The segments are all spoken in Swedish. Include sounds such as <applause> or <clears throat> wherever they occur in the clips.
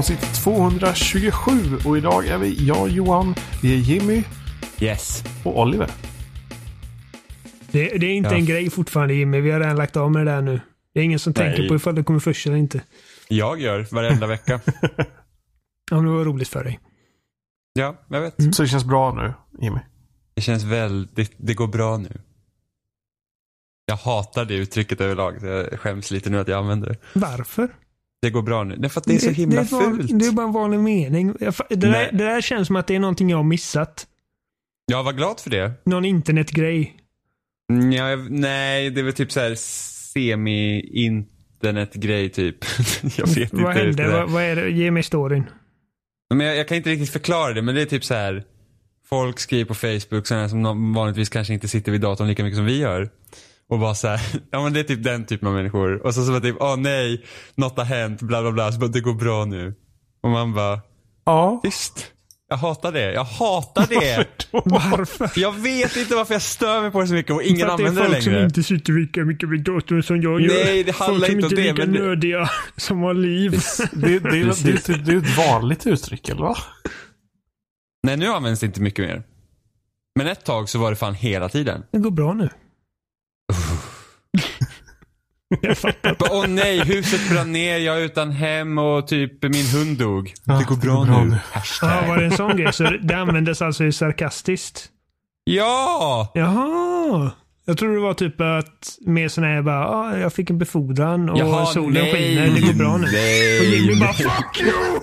avsnitt 227 och idag är vi jag Johan, vi är Jimmy Yes. och Oliver. Det, det är inte Ja. en grej fortfarande Jimmy. Vi har redan lagt av med det där nu. Det är ingen som Nej. tänker på ifall det kommer först eller inte. Jag gör varenda vecka. <laughs> Ja, men det var roligt för dig. Ja, jag vet. Så det känns bra nu, Jimmy. Det känns väldigt, det går bra nu. Jag hatar det uttrycket överlag. så Jag skäms lite nu att jag använder det. Varför? Det går bra nu. Nej, för att det är så himla det är fult. Det är bara en vanlig mening. Det där, det där känns som att det är någonting jag har missat. Jag var glad för det. Någon internetgrej. Mm, Ja, nej, det är väl typ så här semi-internetgrej typ. <laughs> jag vet inte. Vad hur hände? det är. Vad, vad är det? Ge mig storyn. Men jag, jag kan inte riktigt förklara det, men det är typ så här. Folk skriver på Facebook, sådana som vanligtvis kanske inte sitter vid datorn lika mycket som vi gör. Och bara så här, <laughs> ja men det är typ den typen av människor. Och så så bara typ, åh nej, något har hänt, bla bla bla. Så bara, det går bra nu. Och man bara, Ja. tyst. Jag hatar det, jag hatar det. <laughs> Varför? jag vet inte varför jag stör mig på det så mycket och ingen För att det är använder det folk som längre. inte sitter lika mycket vid datorn som jag gör. Nej, det handlar folk som inte om inte är det, lika men det- nödiga <laughs> som har liv. Det, det, det, det, det, det är ett vanligt uttryck, eller va? Nej, nu används det inte mycket mer. Men ett tag så var det fan hela tiden. Det går bra nu. Jag fattar. Åh nej, huset brann ner, jag är utan hem och typ min hund dog. Ja, det går det bra, går bra nu. Ja, var det en sån grej? Så det användes alltså sarkastiskt? Ja! Jaha. Jag tror det var typ att mer sån här bara, ah, jag fick en befordran och Jaha, solen nej, skiner, det går bra nu. Nej. Och Jimmy bara, fuck you!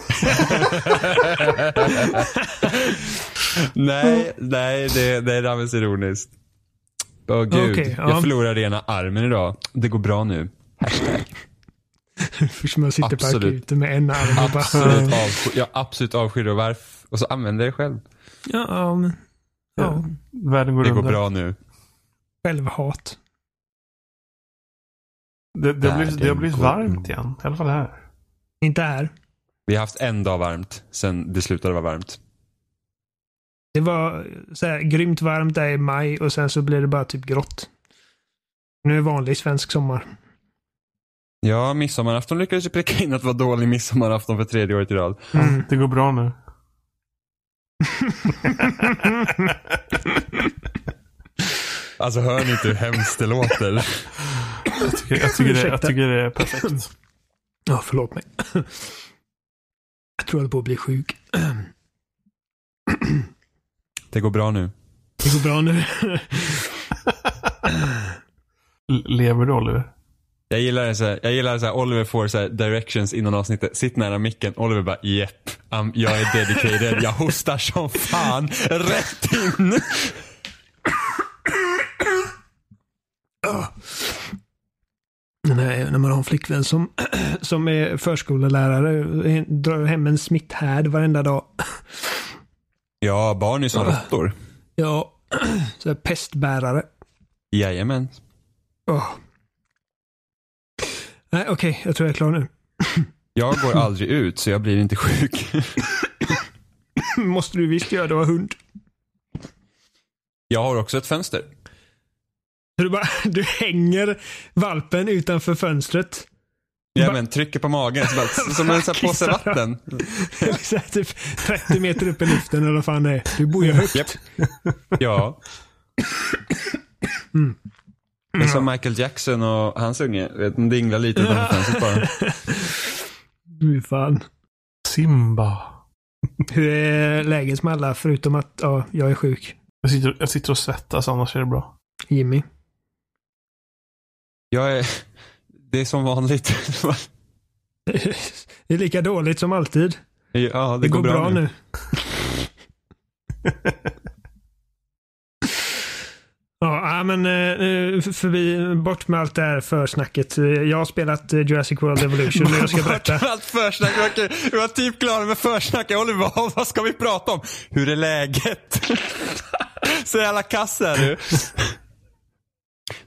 <laughs> nej, nej, det, det är används ironiskt. Åh gud, Okej, ja. jag förlorade ena armen idag. Det går bra nu. <laughs> Först jag sitter på Absolut. akuten med en arm och bara, Absolut avsky, jag absolut avskyr det och varför. Och så använder jag det själv. ja, ja, men, ja, Världen går Det går under. bra nu. självhat. Det, det, har blivit, det har blivit går varmt igen. I alla fall här. Inte här. Vi har haft en dag varmt sen det slutade vara varmt. Det var så här, grymt varmt där i maj och sen så blev det bara typ grått. Nu är det vanlig svensk sommar. Ja, midsommarafton lyckades ju pricka in att det var dålig midsommarafton för tredje året i rad. Mm. Det går bra nu. <laughs> Alltså hör ni inte hur hemskt det låter? Jag tycker, jag tycker, det, jag tycker det är perfekt. Ja, förlåt mig. Jag tror jag håller på att bli sjuk. <clears throat> Det går bra nu. Det går bra nu. Lever du, Oliver? Jag gillar det så här, jag gillar så här, Oliver får så här directions innan avsnittet. Sitt nära micken. Oliver bara jepp. Um, jag är dedicated. Jag hostar som fan. Rätt in. Nej, när man har en flickvän som, som är förskollärare, drar hem en smitthärd varenda dag. Ja, barn är som råttor. Ja, <clears throat> så pestbärare. Jajamän. Åh. Nej, okej, jag tror jag är klar nu. <laughs> Jag går aldrig ut så jag blir inte sjuk. <laughs> Måste du visst göra, du har hund. Jag har också ett fönster. Du, bara, <laughs> du hänger valpen utanför fönstret. Va- men trycker på magen så bara, <laughs> som en påse vatten. <laughs> Så typ 30 meter upp i luften eller vad fan det är. Du bor ju högt. Japp. Ja. Det är som Michael Jackson och hans unge. Vet, de dinglar lite utanför <laughs> fönstret bara. Fy fan. Simba. Hur är läget med alla förutom att ja, jag är sjuk? Jag sitter, jag sitter och svettas, annars är det bra. Jimmy? Jag är... Det är som vanligt. <laughs> Det är lika dåligt som alltid. Ja, det, Det, går, bra, nu. <laughs> Ja, ja, men eh, förbi, bort med allt det här försnacket. Eh, Jag har spelat eh, Jurassic World Evolution och jag ska berätta. Allt försnack. Vi var, typ klara med försnack. Jag håller vad, <laughs> vad ska vi prata om? Hur är läget? Så jävla kass är du.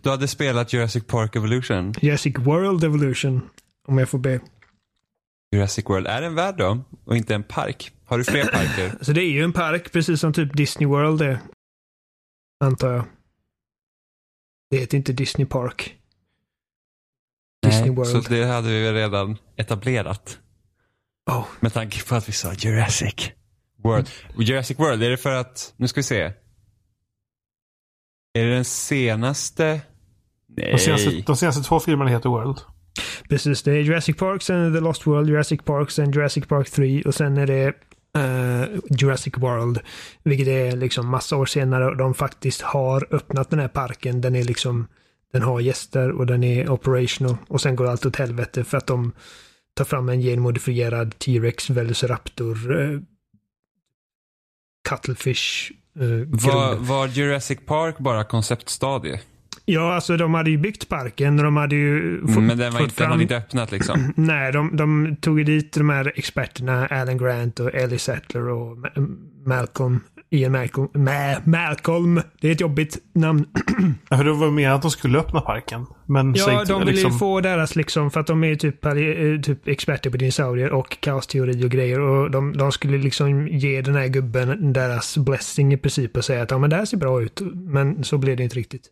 Du hade spelat Jurassic Park Evolution. Jurassic World Evolution. Om jag får be. Jurassic World är en värld då? Och inte en park? Har du fler parker? <clears throat> Så det är ju en park, precis som typ Disney World är. Antar jag. Det heter inte Disney Park. Disney Nej. World. Så det hade vi redan etablerat. Oh. Med tanke på att vi sa Jurassic World. Jurassic World, är det för att, nu ska vi se. Är det den senaste? Nej. De senaste, de senaste två filmerna heter World. Precis, det är Jurassic Park, sen är det The Lost World, Jurassic Park, sen Jurassic Park 3 och sen är det eh, Jurassic World. Vilket är liksom massa år senare och de faktiskt har öppnat den här parken. Den är liksom den har gäster och den är operational och sen går allt åt helvete för att de tar fram en genmodifierad T-Rex, Velociraptor, eh, Cuttlefish. Eh, Var, var Jurassic Park bara konceptstadie? Ja, alltså de hade ju byggt parken de hade ju fått, Mm, Men den, var inte, den hade inte öppnat liksom. <clears throat> Nej, de, de tog dit de här experterna, Alan Grant och Ellie Sattler och Ma- Malcolm. Ian Malcolm. Ma Malcolm. Det är ett jobbigt namn. Ja, det var mer att de skulle öppna parken. Men Ja, gick- de ville ju liksom, få deras liksom, för att de är typ, eh, typ experter på dinosaurier och kaosteori och grejer. Och de, de skulle liksom ge den här gubben deras blessing i princip och säga att ja, men det här ser bra ut. Men så blev det inte riktigt.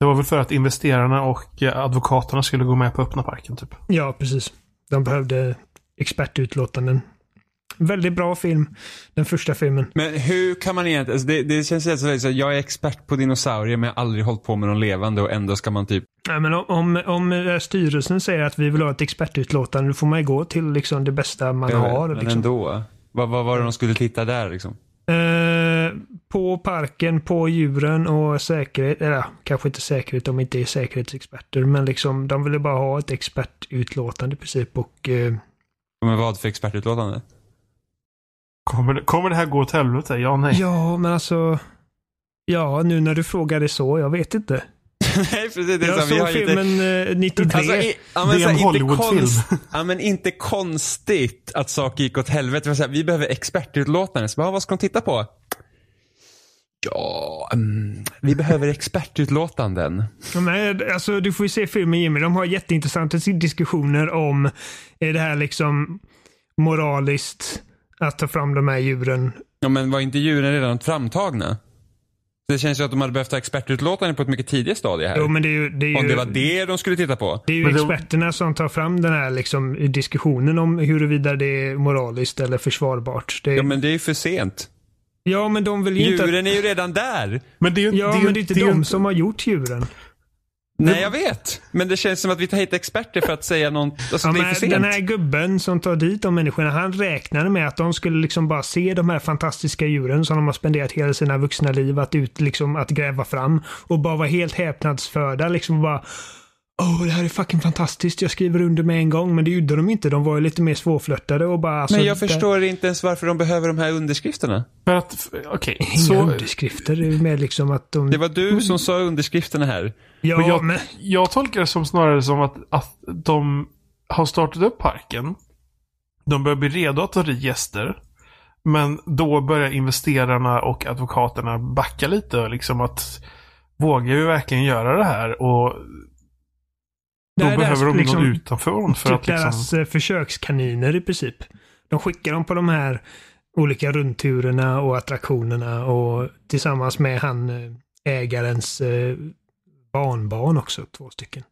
Det var väl för att investerarna och eh, advokaterna skulle gå med på öppna parken typ. Ja, precis. De behövde expertutlåtanden. Väldigt bra film. Den första filmen. Men hur kan man egentligen, alltså det, det känns helt så, så jag är expert på dinosaurier men jag har aldrig hållit på med någon levande och ändå ska man typ, Nej, men om, om, om styrelsen säger att vi vill ha ett expertutlåtande, då får man ju gå till liksom det bästa man har. men Liksom. ändå. Vad, vad var det de skulle titta där liksom? Eh, på parken, på djuren och säkerhet. Eller ja, kanske inte säkerhet, de inte är säkerhetsexperter. Men liksom, de ville bara ha ett expertutlåtande i princip. Och, eh, Men vad för expertutlåtande? Kommer det, kommer det här gå åt helvete? Ja, nej. ja, men alltså. Ja, nu när du frågar det så, jag vet inte. <laughs> Nej precis, det är Jag så, vi såg har filmen eh, 93. Alltså, i, ja, men Det är en inte Hollywoodfilm. <laughs> Ja men inte konstigt att saker gick åt helvete. Här, vi behöver expertutlåtande. Så bara, vad ska de titta på? Ja, mm, vi behöver expertutlåtanden. Ja, men, alltså, du får ju se filmen Jimmy. De har jätteintressanta diskussioner om är det här liksom moraliskt att ta fram de här djuren. Ja men var inte djuren redan framtagna? Det känns ju att de hade behövt ha expertutlåtande på ett mycket tidigare stadie här. Jo, men det är ju, det är ju, Om det var det de skulle titta på. det är ju Men experterna som tar fram den här liksom, diskussionen om huruvida det är moraliskt eller försvarbart. Det är, Ja men det är ju för sent. ja, men de vill ju inte... Djuren är ju redan där. Men det är ju Ja, det är, men det är inte det är de ju- som har gjort djuren. Nej jag vet. Men det känns som att vi tar hit experter för att säga något. Alltså Ja, det är för sent. den här gubben som tar dit de människorna, han räknade med att de skulle liksom bara se de här fantastiska djuren som de har spenderat hela sina vuxna liv att, ut, liksom, att gräva fram. Och bara vara helt häpnadsförda. Liksom bara Åh, det här är fucking fantastiskt. Jag skriver under med en gång. Men det gjorde de inte. De var ju lite mer svårflörtade och bara... Alltså, Men jag det- förstår inte ens varför de behöver de här underskrifterna. För att, okej. Inga så, underskrifter. Det är mer liksom att de... Det var du som sa underskrifterna här. ja, men jag, men... jag tolkar det som snarare som att, att de har startat upp parken. De börjar bli redo att ta dit gäster. Men då börjar investerarna och advokaterna backa lite. och Liksom att vågar vi verkligen göra det här? Och då Det är behöver deras, de liksom, någon utanför för typ att liksom... deras eh, försökskaniner i princip. De skickar dem på de här olika rundturerna och attraktionerna och tillsammans med han eh, ägarens eh, barnbarn också, två stycken.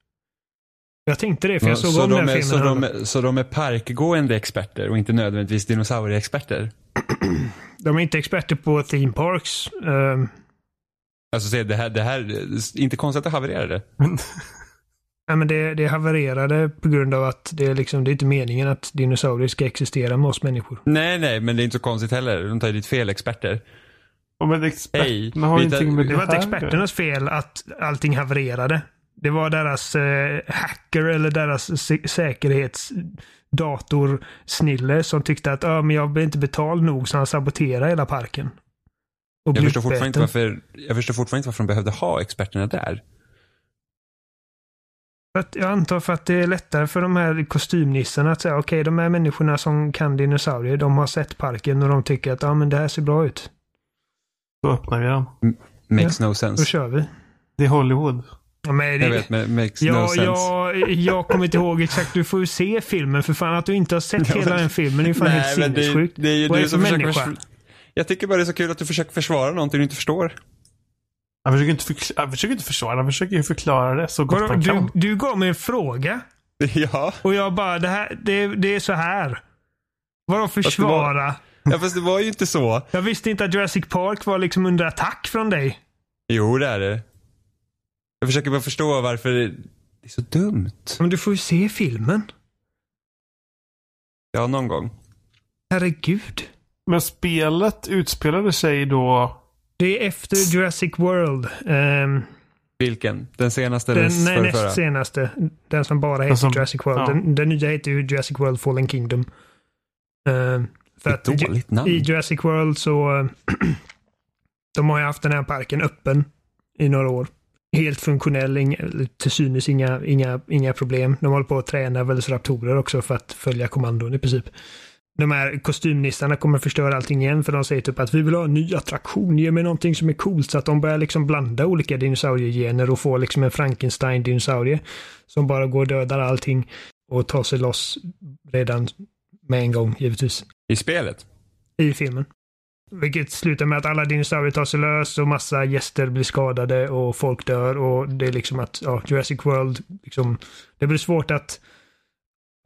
Jag tänkte det för jag såg så, om de den här är, så, de är, så de är parkgående experter och inte nödvändigtvis dinosaurieexperter? <clears throat> De är inte experter på theme parks. Ehm, Alltså det här, det här, inte konstigt att det havererade. <laughs> nej, men det, det havererade på grund av att det är, liksom, det är inte meningen att dinosaurier ska existera med oss människor. Nej, nej, men det är inte så konstigt heller. De tar ju dit fel experter. Ja, men experterna har ingenting med Det det, var inte experternas fel att allting havererade. Det var deras eh, hacker eller deras säkerhetsdatorsnille som tyckte att ah, men jag blir inte betald nog så han saboterar hela parken. Och Jag förstår, fortfarande inte varför, jag förstår fortfarande inte varför de behövde ha experterna där. Jag antar för att det är lättare för de här kostymnissarna att säga okej, de här människorna som kan dinosaurier, de har sett parken och de tycker att ah, men det här ser bra ut. Då öppnar vi den. Makes no Då sense. kör vi. Det är Hollywood. Ja, men det, Jag vet, men makes no Ja, sense. jag, jag kommer inte ihåg exakt. Du får ju se filmen för fan. Att du inte har sett <laughs> hela den filmen är ju fan helt men det, sinnessjukt. det är ju Vad du som människa? Jag tycker bara det är så kul att du försöker försvara någonting du inte förstår. Han försöker inte, förklara, han försöker inte försvara, han försöker ju förklara det så gott Vadå, han kan. du, du gav mig en fråga. <laughs> Ja, Och jag bara, det, här, det, det är så här. Vadå försvara? <laughs> ja, fast det var ju inte så. Jag visste inte att Jurassic Park var liksom under attack från dig. Jo, det är det. Jag försöker bara förstå varför det är så dumt. Men du får ju se filmen. Ja, någon gång. Herregud. Men spelet utspelade sig då... Det är efter Jurassic World. Ehm, Vilken? Den senaste eller den nej, näst senaste. Den som bara heter som- Jurassic World. ja. Den, den nya heter ju Jurassic World Fallen Kingdom. Ehm, för att dåligt namn. i Jurassic World så... <clears throat> de har ju haft den här parken öppen i några år. Helt funktionell, inga, till synes inga, inga, inga problem. De håller på att träna velociraptorer också för att följa kommandon i princip. De här kostymnissarna kommer förstöra allting igen för de säger typ att vi vill ha en ny attraktion, ge mig någonting som är coolt. Så att de börjar liksom blanda olika dinosauriegener och få liksom en Frankenstein-dinosaurie som bara går och dödar allting och tar sig loss redan med en gång givetvis I spelet? i filmen. Vilket slutar med att alla dinosaurier tar sig lös och massa gäster blir skadade och folk dör och det är liksom att ja, Jurassic World, liksom, det blir svårt att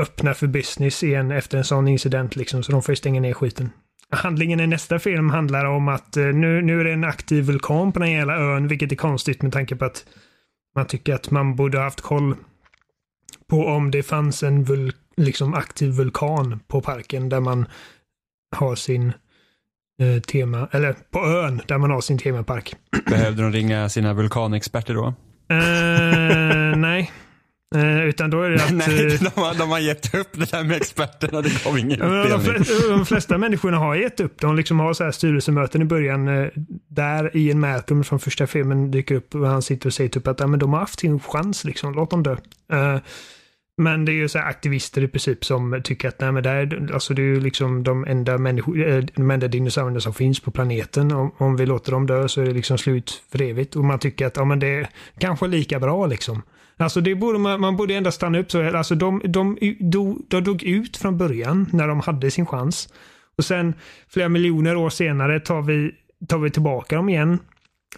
öppna för business igen efter en sån incident liksom, så de får stänga ner skiten. Handlingen i nästa film handlar om att eh, nu, nu är det en aktiv vulkan på den hela ön, vilket är konstigt med tanke på att man tycker att man borde ha haft koll på om det fanns en vul, liksom aktiv vulkan på parken där man har sin eh, tema, eller på ön där man har sin temapark. Behövde de ringa sina vulkanexperter då? Eh, nej. Eh, utan då är det att... <laughs> Nej, eh, de har, de har gett upp det där med experterna. Det kom ingen men De, utdelning. flesta, de flesta människorna har gett upp. De liksom har så här styrelsemöten i början eh, där Ian Malcolm från första filmen dyker upp och han sitter och säger typ att ja, men de har haft sin chans, liksom. låt dem dö. Eh, men det är ju så här aktivister i princip som tycker att nej, men det, är, alltså det är ju liksom de enda, människor, eh, de enda dinosaurierna som finns på planeten. Om, om vi låter dem dö så är det liksom slut för evigt. Och man tycker att ja, men det är kanske lika bra liksom. Alltså det borde man, man borde ändå stanna upp så. Alltså de, de, de, de dog ut från början när de hade sin chans. Och sen flera miljoner år senare tar vi, tar vi tillbaka dem igen.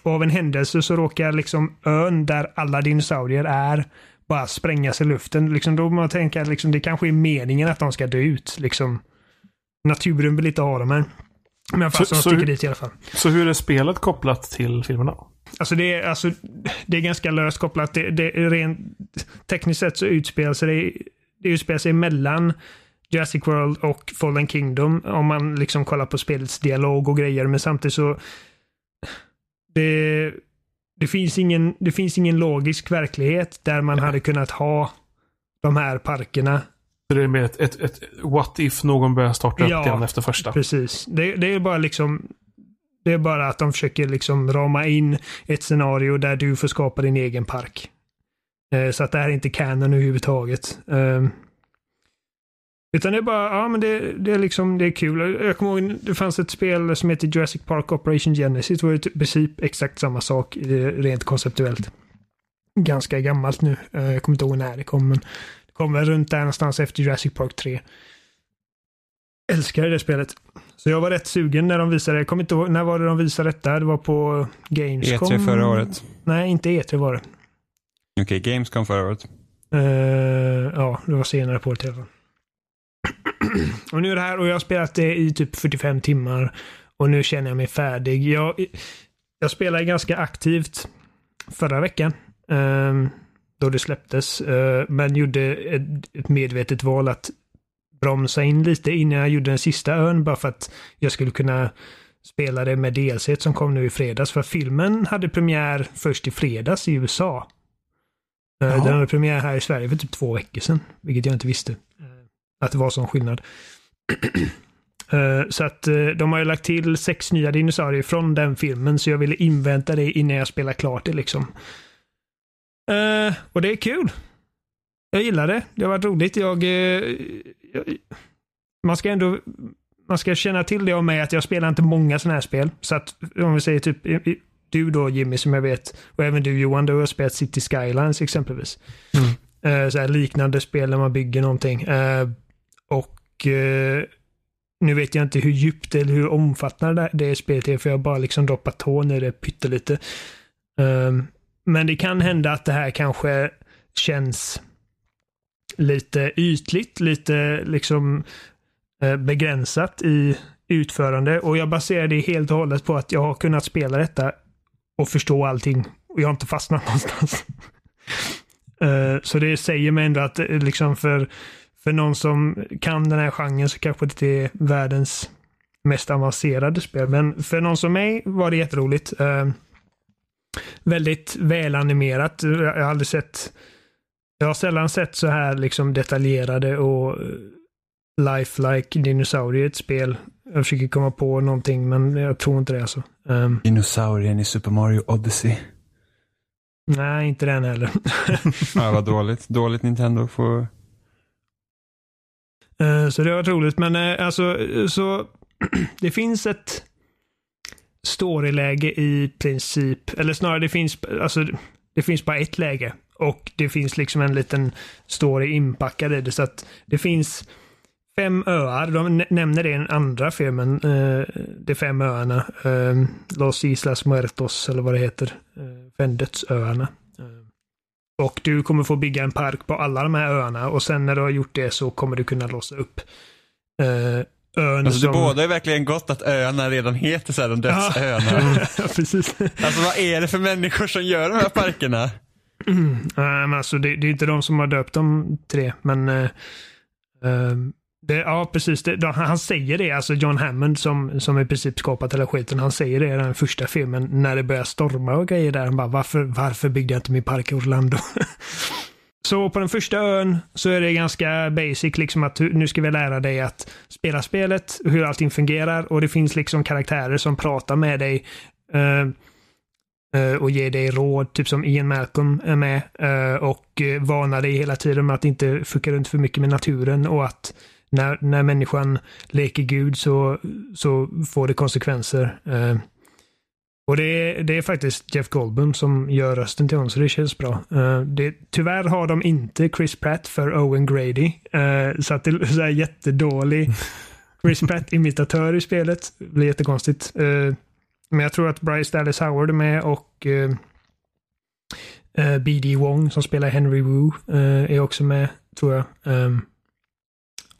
Och av en händelse så råkar liksom ön där alla dinosaurier är bara sprängas i luften. Liksom då man tänker att liksom, det kanske är meningen att de ska dö ut. Liksom. Naturen vill inte ha dem här än. Men fast Så- sticker dit i alla fall. Så hur är spelet kopplat till filmerna? Alltså det, är, alltså det är ganska löst kopplat. Det, det är rent, tekniskt sett så utspelar sig det, det utspelar sig mellan Jurassic World och Fallen Kingdom om man liksom kollar på spelets dialog och grejer. Men samtidigt så det, det, finns ingen, det finns ingen logisk verklighet där man hade kunnat ha de här parkerna Så det är mer ett, ett, ett what if någon börjar starta Ja, upp igen efter första. Precis. Det, det är bara liksom det är bara att de försöker liksom rama in ett scenario där du får skapa din egen park. Eh, så att det här är inte canon överhuvudtaget. Eh, utan det är bara, ja men det, det är liksom, det är kul. Jag kommer ihåg, det fanns ett spel som heter Jurassic Park Operation Genesis. Det var typ i princip exakt samma sak eh, rent konceptuellt. Ganska gammalt nu. Eh, jag kommer inte ihåg när det kom, men kom väl runt där någonstans efter Jurassic Park 3 älskar det spelet. Så jag var rätt sugen när de visade det. Kommer inte ihåg, när var det de visade detta? Det var på Gamescom. E3 E förra året. Nej, inte E3 var det. Okej, Gamescom förra året. Eh, ja, det var senare på året i alla fall. <clears throat> och nu är det här och jag har spelat det i typ 45 timmar. Och nu känner jag mig färdig. Jag, jag spelade ganska aktivt förra veckan. eh, då det släpptes. eh, men gjorde ett, medvetet val att bromsa in lite innan jag gjorde den sista ön. Bara för att jag skulle kunna spela det med DLC som kom nu i fredags. För filmen hade premiär först i fredags i USA. Eh, Jaha. Den hade premiär här i Sverige för typ två veckor sedan. Vilket jag inte visste. eh, Att det var sån skillnad. <clears throat> Så att de har ju lagt till sex nya dinosaurier från den filmen. Så jag ville invänta det innan jag spelar klart det liksom. Eh, Och det är kul. Jag gillar det. Det har varit roligt. Jag, eh, jag man ska ändå man ska känna till det om mig att jag spelar inte många sådana här spel. Så att om vi säger typ du då Jimmy som jag vet och även du Johan, du har spelat City Skylines exempelvis. Eh, så här liknande spel när man bygger någonting. Eh, och eh, nu vet jag inte hur djupt eller hur omfattande det, det spelet är för jag har bara liksom droppat tån i det pyttelite. Eh, men det kan hända att det här kanske känns lite ytligt, lite liksom eh, begränsat i utförande och jag baserar det helt och hållet på att jag har kunnat spela detta och förstå allting och jag har inte fastnat <laughs> någonstans. Eh, så det säger mig ändå att eh, liksom för, för någon som kan den här genren så kanske det inte är världens mest avancerade spel. Men för någon som mig var det jätteroligt. Väldigt välanimerat. Jag har aldrig sett jag har sällan sett så här liksom detaljerade och lifelike dinosaurier i ett spel. Jag försöker komma på någonting men jag tror inte det alltså. Um, Dinosaurien i Super Mario Odyssey. Nej, inte den heller. <laughs> ja, vad dåligt. Dåligt Nintendo får... Uh, så det var roligt men uh, alltså så <clears throat> det finns ett storyläge i princip, eller snarare det finns, alltså det finns bara ett läge och det finns liksom en liten story inpackad i det så att det finns fem öar. De nämner det i den andra filmen. eh, de fem öarna. Eh, Los Islas Muertos eller vad det heter. Eh, uh, Fendetsöarna. Eh, och du kommer få bygga en park på alla de här öarna och sen när du har gjort det så kommer du kunna låsa upp eh, ön alltså som... det båda är verkligen gott att öarna redan heter så här, de dödsöarna. <laughs> ja, precis. Alltså vad är det för människor som gör de här parkerna? <clears throat> Mm. men alltså, det, det, är inte de som har döpt de tre, men uh, uh, det, ja, precis. Det, han säger det, alltså John Hammond som, som i princip skapat hela skiten. Han säger det i den första filmen när det börjar storma och grejer där. Han bara, varför, varför byggde jag inte min park i Orlando? <laughs> så på den första ön så är det ganska basic, liksom att nu ska vi lära dig att spela spelet, hur allting fungerar och det finns liksom karaktärer som pratar med dig. Uh, och ger dig råd, typ som Ian Malcolm är med eh, och varnar dig hela tiden med att inte fucka runt för mycket med naturen och att när, när människan leker Gud så, så får det konsekvenser. Och det är, det är faktiskt Jeff Goldblum som gör rösten till honom, så det känns bra. Uh, det, tyvärr har de inte Chris Pratt för Owen Grady, uh, så att det är <laughs> så här jättedålig Chris Pratt-imitatör i spelet. Det blir jättekonstigt. Uh, men jag tror att Bryce Dallas Howard är med och B.D. Wong som spelar Henry Wu är också med, tror jag. Um,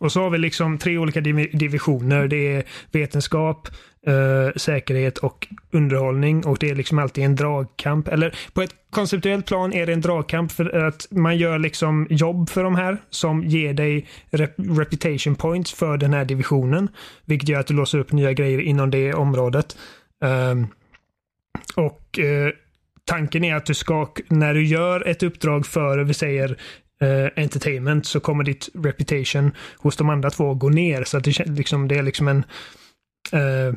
och så har vi liksom tre olika div divisioner. Det är vetenskap, eh, säkerhet och underhållning. Och det är liksom alltid en dragkamp. Eller på ett konceptuellt plan är det en dragkamp för att man gör liksom jobb för de här som ger dig rep reputation points för den här divisionen. Vilket gör att du låser upp nya grejer inom det området. Um, och eh, tanken är att du ska, när du gör ett uppdrag för, vi säger eh, entertainment så kommer ditt reputation hos de andra två gå ner. Så att det, liksom, det är liksom en eh,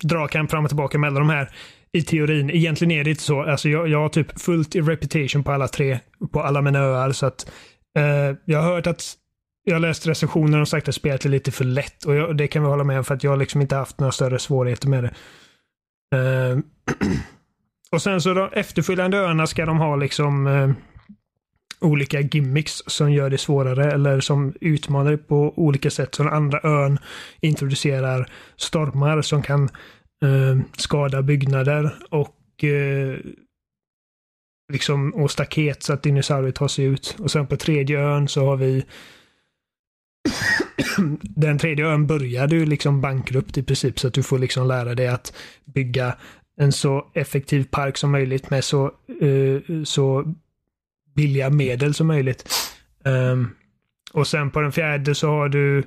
<clears throat> dragkamp fram och tillbaka mellan de här i teorin. Egentligen är det inte så. Alltså jag, jag har typ fullt i reputation på alla tre, på alla mina öar. Så att eh, jag har hört att jag har läst recensioner och sagt att spelet är lite för lätt och jag, det kan vi hålla med om för att jag har liksom inte haft några större svårigheter med det. Uh, <clears throat> och sen så de efterföljande öarna ska de ha liksom uh, olika gimmicks som gör det svårare eller som utmanar på olika sätt. Så den andra ön introducerar stormar som kan eh, skada byggnader och eh, liksom och staket så att dinosaurier tar sig ut. Och sen på tredje ön så har vi <coughs> den tredje ön börjar ju liksom bankrupt i princip så att du får liksom lära dig att bygga en så effektiv park som möjligt med så, uh, så billiga medel som möjligt. Um, och sen på den fjärde så har du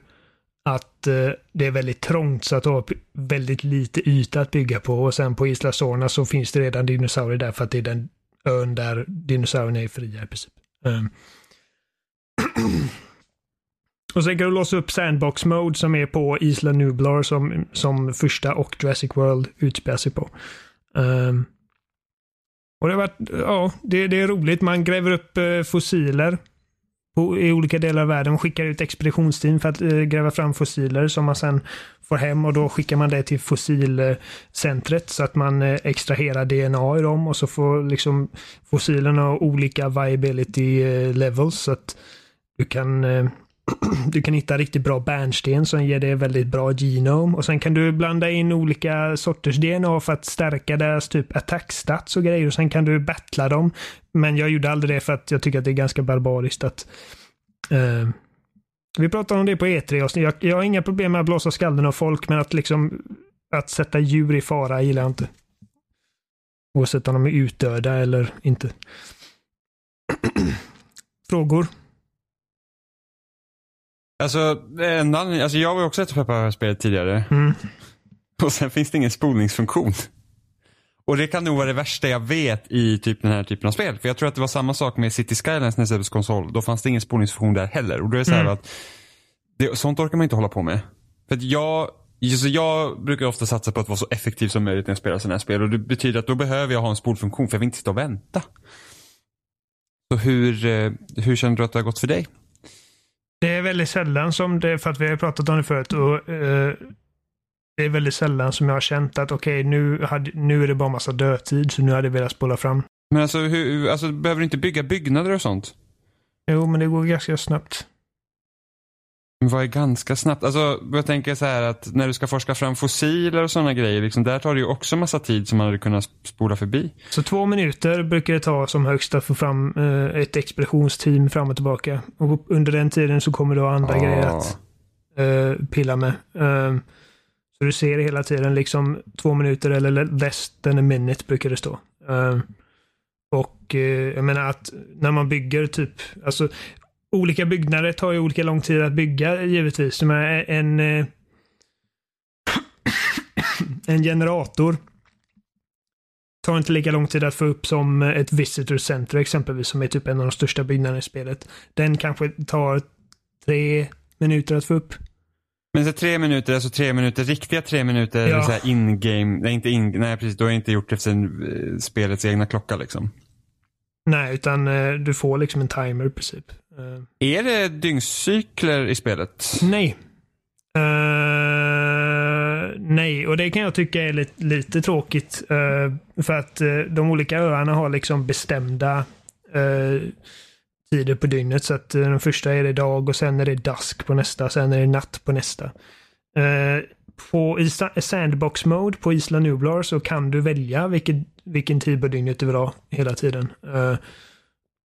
att uh, det är väldigt trångt så att du har väldigt lite yta att bygga på och sen på Isla Sorna så finns det redan dinosaurier där för att det är den ön där dinosaurierna är fria i princip. Um, <clears throat> Och sen kan du låsa upp Sandbox Mode som är på Isla Nublar som, som första och Jurassic World utspelar sig på. Um, och det har varit, ja, det, det, är roligt. Man gräver upp eh, fossiler på, i olika delar av världen. skickar ut expeditionsteam för att eh, gräva fram fossiler som man sen får hem och då skickar man det till fossilcentret så att man eh, extraherar DNA i dem och så får liksom fossilerna olika viability levels så att du kan <clears throat> du kan hitta riktigt bra bärnsten som ger dig väldigt bra genom och sen kan du blanda in olika sorters DNA för att stärka deras typ attack stats och grejer och sen kan du battla dem. Men jag gjorde aldrig det för att jag tycker att det är ganska barbariskt att uh, vi pratade om det på E3. Jag, jag har inga problem med att blåsa skallen av folk, men att liksom att sätta djur i fara gillar jag inte. Oavsett om de är utdöda eller inte. <clears throat> Frågor? Alltså, en anledning, alltså jag var också ett spelet tidigare. Mm. Och sen finns det ingen spolningsfunktion. Och det kan nog vara det värsta jag vet i typ den här typen av spel. För jag tror att det var samma sak med City Skylines när det konsol. Då fanns det ingen spolningsfunktion där heller. Och då är det så Mm. att det, sånt orkar man inte hålla på med. För att jag, så jag brukar ofta satsa på att vara så effektiv som möjligt när jag spelar sådana här spel. Och det betyder att då behöver jag ha en spolfunktion för jag vill inte sitta och vänta. Så hur, eh, hur känner du att det har gått för dig? Det är väldigt sällan som det, för att vi har pratat om det förut, och eh, det är väldigt sällan som jag har känt att okej, nu, hade- nu är det bara massa dödtid, så nu hade jag velat spola fram. Men alltså, hur, alltså behöver du inte bygga byggnader och sånt? Jo, men det går ganska snabbt. Vad är ganska snabbt? Alltså, jag tänker så här att när du ska forska fram fossiler och sådana grejer, liksom, där tar det ju också massa tid som man hade kunnat spola förbi. Så två minuter brukar det ta som högst att få fram eh, ett expeditionsteam fram och tillbaka. Och under den tiden så kommer du ha andra Ja. grejer att eh, pilla med. Eh, så du ser hela tiden liksom två minuter eller less than a minute brukar det stå. Eh, och eh, jag menar att när man bygger typ, alltså olika byggnader tar ju olika lång tid att bygga givetvis. Jag menar, en, eh, <coughs> en generator tar inte lika lång tid att få upp som ett visitor center exempelvis, som är typ en av de största byggnaderna i spelet. Den kanske tar tre minuter att få upp. Men så tre minuter, alltså tre minuter, riktiga tre minuter, Ja. så in-game, nej inte in, nej precis, då har inte gjort det efter eh, spelets egna klocka liksom. Nej, utan eh, du får liksom en timer i princip. Eh, Är det dygnscykler i spelet? nej. Eh, nej, och det kan jag tycka är lite, lite tråkigt. eh, för att eh, de olika öarna har liksom bestämda tider på dygnet. Så att den första är det dag och sen är det dusk på nästa, sen är det natt på nästa. På sandbox mode på Isla Nublar så kan du välja vilken, vilken tid på dygnet du vill ha hela tiden.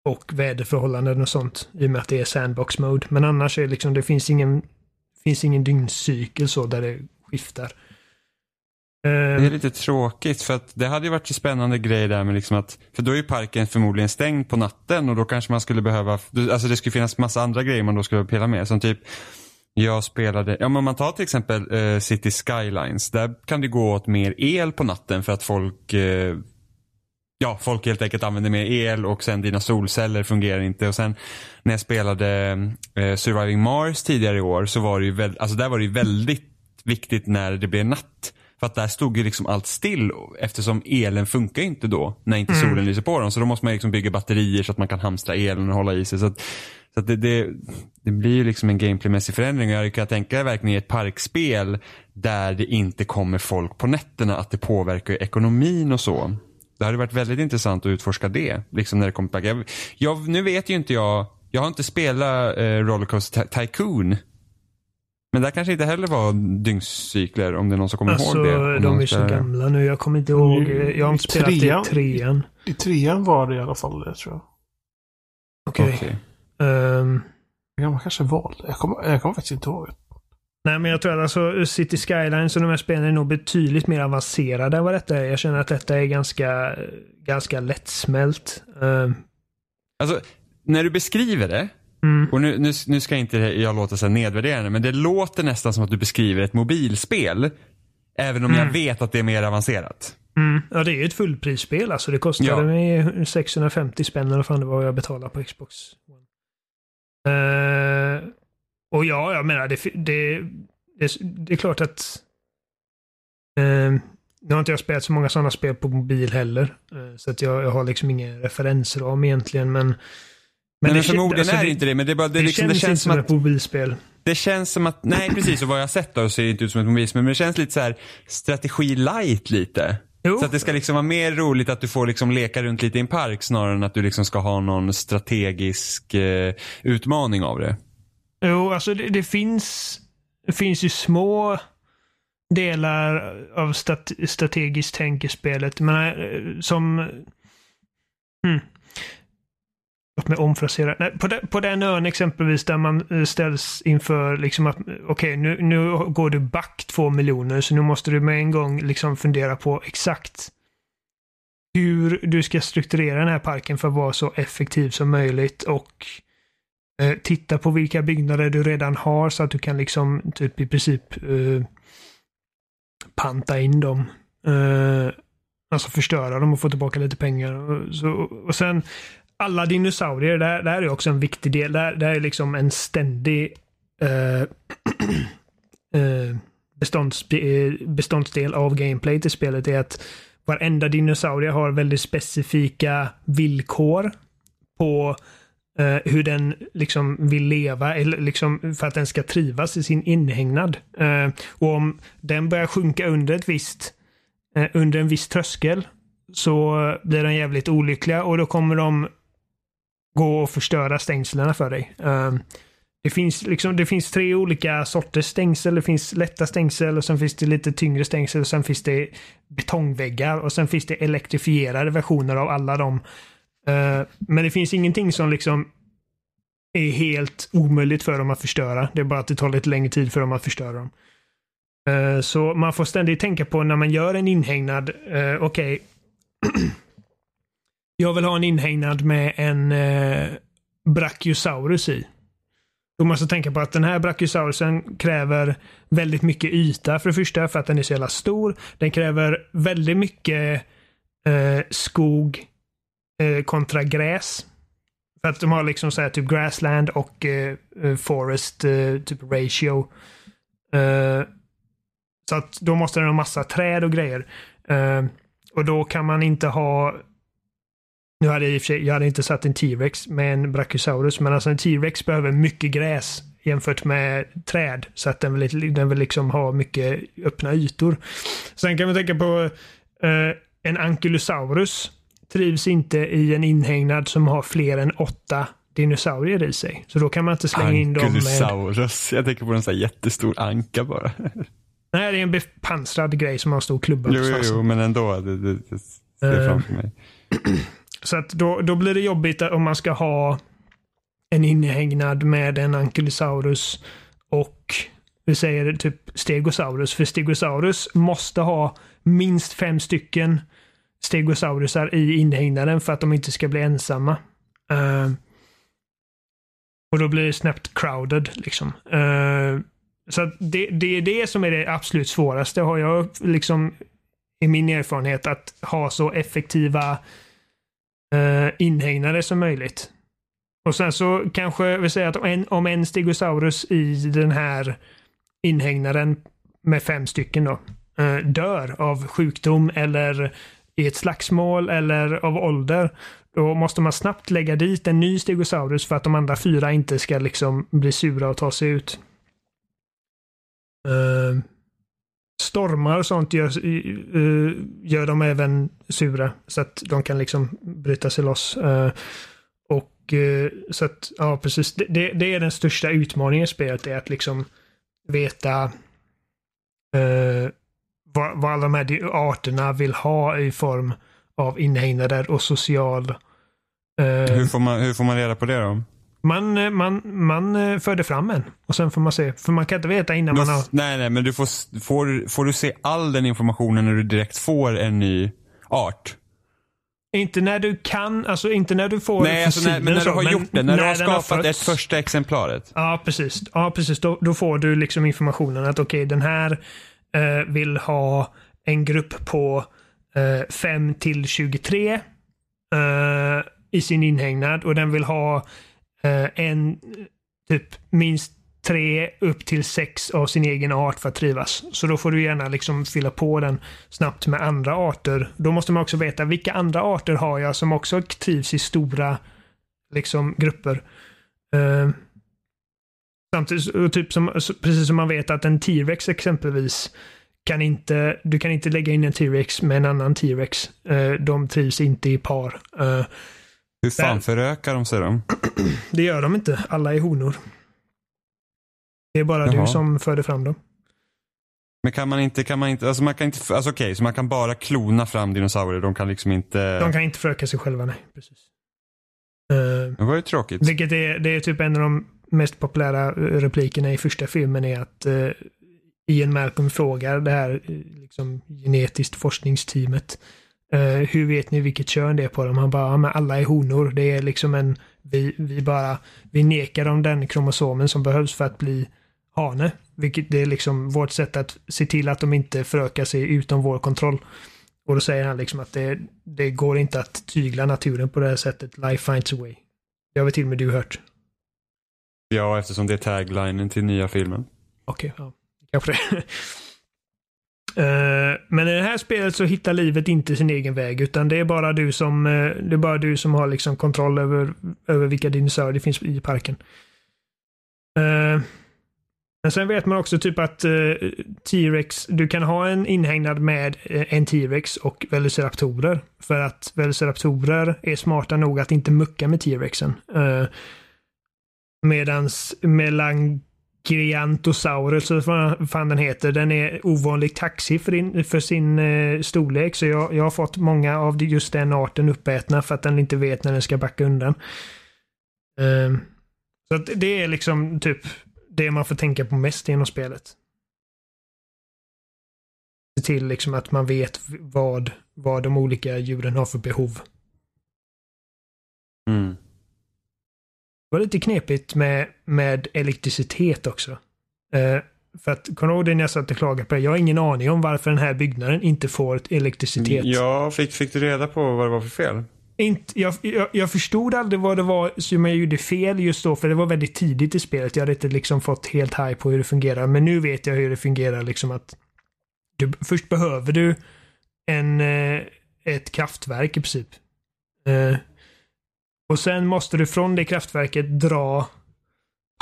Och väderförhållanden och sånt i och med att det är sandbox mode. Men annars är det liksom, det finns ingen, finns ingen dygnscykel så där det skiftar. Det är lite tråkigt för att det hade ju varit en spännande grej där med liksom att, för då är ju parken förmodligen stängd på natten och då kanske man skulle behöva, alltså det skulle finnas massa andra grejer man då skulle pilla med. Som typ, jag spelade, ja men man tar till exempel eh, City Skylines, där kan det gå åt mer el på natten för att folk eh, Ja, folk helt enkelt använder mer el och sen dina solceller fungerar inte. Och sen när jag spelade eh, Surviving Mars tidigare i år så var det ju väldigt, alltså där var det ju väldigt viktigt när det blev natt. För att där stod ju liksom allt still eftersom elen funkar inte då när inte solen lyser på dem. Så då måste man liksom bygga batterier så att man kan hamstra elen och hålla i sig. Så, att, så att det, det, det blir ju liksom en gameplaymässig förändring. Och jag kan tänka verkligen i ett parkspel där det inte kommer folk på nätterna att det påverkar ekonomin och så. Det hade varit väldigt intressant att utforska det. Liksom när det kommer tillbaka. Jag, jag, nu vet ju inte jag. Jag har inte spelat eh, Rollercoaster Ty- Tycoon. Men där kanske inte heller var dygnscykler om det är någon som kommer alltså, ihåg det. De är så det. gamla nu. Jag kommer inte ihåg. Mm, Jag har inte i spelat trean. i trean. I trean var det i alla fall det tror jag. Okej. Okej. Ehm, Ja, man kanske valde. Jag kommer, jag kommer faktiskt inte ihåg. Nej, men jag tror att alltså City Skylines och de här spelen är nog betydligt mer avancerade än vad detta är. Jag känner att detta är ganska, ganska lättsmält. Ehm, Alltså, när du beskriver det. mm. Och nu, nu, nu ska inte jag låta så nedvärderande men det låter nästan som att du beskriver ett mobilspel. Även om jag Mm. vet att det är mer avancerat. Mm. Ja, det är ju ett fullprisspel. Alltså, det kostade Ja. mig 650 spänn eller vad fan det var jag betalade på Xbox One. Eh, och ja, jag menar, det, det, det, det är klart att uh, nu har inte jag spelat så många sådana spel på mobil heller. eh, så att jag, jag har liksom ingen referensram egentligen, men Men, men det förmodligen alltså, är det inte det. Men det, är bara, det, Det, liksom, det känns, känns inte som som att ett mobilspel. Det känns som att, nej precis och vad jag har sett då ser det inte ut som ett mobilspel men det känns lite så här strategi light lite. Jo. Så att det ska liksom vara mer roligt att du får liksom leka runt lite i en park snarare än att du liksom ska ha någon strategisk eh, utmaning av det. Jo, alltså det, det finns det finns ju små delar av stat, strategiskt tänk i spelet. Men eh, som... Hmm. låt mig omfrasera. Nej, på, den, på den ön exempelvis där man eh, ställs inför liksom att okej, okay, nu, nu går du back två miljoner så nu måste du med en gång liksom fundera på exakt hur du ska strukturera den här parken för att vara så effektiv som möjligt och eh, Eh, titta på vilka byggnader du redan har så att du kan liksom typ i princip eh, panta in dem. Eh, alltså förstöra dem och få tillbaka lite pengar. Och, så, och sen alla dinosaurier, där, där är också en viktig del. Där, där är liksom en ständig eh, <clears throat> eh bestånds, eh, beståndsdel av gameplay till spelet är att varenda dinosaurie har väldigt specifika villkor på eh, Eh, hur den liksom vill leva eller liksom för att den ska trivas i sin inhägnad. Eh, och om den börjar sjunka under ett visst eh, under en viss tröskel så blir den jävligt olyckliga och då kommer de gå och förstöra stängslen för dig. Det finns, liksom, det finns tre olika sorters stängsel. Det finns lätta stängsel och sen finns det lite tyngre stängsel och sen finns det betongväggar och sen finns det elektrifierade versioner av alla dem. Eh, men det finns ingenting som liksom är helt omöjligt för dem att förstöra. Det är bara att det tar lite längre tid för dem att förstöra dem. Eh, så man får ständigt tänka på när man gör en inhägnad, eh, okej, okay. <clears throat> jag vill ha en inhägnad med en Brachiosaurus i. Då måste jag tänka på att den här Brachiosaurusen kräver väldigt mycket yta för det första för att den är så jävla stor. Den kräver väldigt mycket skog Eh, kontra gräs. För att de har liksom så här typ grassland och eh, eh, forest typ ratio. Så att då måste den ha massa träd och grejer. och då kan man inte ha nu hade jag, i och för sig, jag hade inte satt en T-Rex med en Brachiosaurus, men alltså en T-Rex behöver mycket gräs jämfört med träd. Så att den vill, den vill liksom ha mycket öppna ytor. Sen kan man tänka på eh, en Ankylosaurus trivs inte i en inhägnad som har fler än åtta dinosaurier i sig. Så då kan man inte slänga in dem med... Jag tänker på en sån här jättestor anka bara. Nej, det är en bepansrad grej som har en stor klubba. Jo, jo, jo, men ändå. Det, det, det ser uh, framför mig. <clears throat> Så att då, då blir det jobbigt om man ska ha en inhägnad med en Ankylosaurus och vi säger typ Stegosaurus. För Stegosaurus måste ha minst fem stycken Stegosaurusar i inhägnaden för att de inte ska bli ensamma. Uh, och då blir det snabbt crowded liksom. Uh, så det, det är det som är det absolut svåraste har jag liksom i min erfarenhet att ha så effektiva eh, uh, inhägnader som möjligt. Och sen så kanske vi säger att om en, om en Stegosaurus i den här inhägnaden med fem stycken då uh, dör av sjukdom eller i ett slagsmål eller av ålder. Då måste man snabbt lägga dit en ny Stegosaurus för att de andra fyra inte ska liksom bli sura och ta sig ut. Uh, stormar och sånt gör, uh, gör dem även sura. Så att de kan liksom bryta sig loss. Uh, och uh, så att, ja precis. Det, det, det, är den största utmaningen i spelet, är att liksom veta vad, vad alla de här arterna vill ha i form av inhägnader och social... hur, får man, hur får man reda på det då? Man, man, man förde fram en och sen får man se. För man kan inte veta innan du, man har... Nej, nej, men du får, får, får du se all den informationen när du direkt får en ny art? Inte när du kan, alltså inte när du får Nej, alltså när, men när du har gjort det. När, när du har skapat ett första exemplaret. Ja, precis. Ja, precis. Då, då får du liksom informationen att okej, okay, den här eh, vill ha en grupp på eh, 5 till 23 eh, i sin inhägnad och den vill ha Eh, en, typ minst tre upp till sex av sin egen art för att trivas. Så då får du gärna liksom fylla på den snabbt med andra arter. Då måste man också veta vilka andra arter har jag som också trivs i stora liksom grupper. Uh, samtidigt, typ som, precis som man vet att en T-Rex exempelvis kan inte, du kan inte lägga in en T-Rex med en annan T-Rex. Uh, de trivs inte i par. Uh, hur fan Där. förökar de sig då? <clears throat> Det gör de inte. Alla är honor. Det är bara Jaha. du som förde fram dem. Men kan man inte, kan man inte, alltså man kan inte, alltså okej, okay, så man kan bara klona fram dinosaurier, de kan liksom inte... De kan inte föröka sig själva, nej. Precis. Eh, Det var ju tråkigt. vilket är, det är typ en av de mest populära replikerna i första filmen är att eh, Ian Malcolm frågar det här eh, liksom, genetiskt forskningsteamet. eh, hur vet ni vilket kön det är på dem? Han bara, ja, men alla är honor. Det är liksom en, vi, vi bara, vi nekar dem den kromosomen som behövs för att bli hane. Vilket det är liksom vårt sätt att se till att de inte förökar sig utom vår kontroll. Och då säger han liksom att det, det går inte att tygla naturen på det här sättet. Life finds a way. Det har väl till och med du hört. Ja, eftersom det är taglinen till nya filmen. Okej, ja. Kanske det. Uh, <laughs> Men i det här spelet så hittar livet inte sin egen väg utan det är bara du som, uh, det är bara du som har liksom kontroll över, över vilka dinosaurier det finns i parken. Uh, Men sen vet man också typ att T-Rex, du kan ha en inhägnad med en T-Rex och Velociraptorer. För att Velociraptorer är smarta nog att inte mucka med T-Rexen. Medans Melangriantosaurus, eller vad fan den heter, den är ovanligt taxig för, din, för sin eh, storlek. Så jag, jag har fått många av just den arten uppätna för att den inte vet när den ska backa undan. Eh, så att det är liksom typ det man får tänka på mest genom spelet. Se till liksom att man vet vad, vad de olika djuren har för behov. Mm. Det var lite knepigt med, med elektricitet också. Eh, för att, kommer du ihåg det när jag satt och klagade på det? Jag har ingen aning om varför den här byggnaden inte får elektricitet. Ja, fick, fick du reda på vad det var för fel? Inte, jag, jag, jag förstod aldrig vad det var som jag gjorde fel just då, för det var väldigt tidigt i spelet. Jag hade inte liksom fått helt high på hur det fungerar. Men nu vet jag hur det fungerar. Liksom att du, först behöver du en, eh, ett kraftverk i princip. Eh, och sen måste du från det kraftverket dra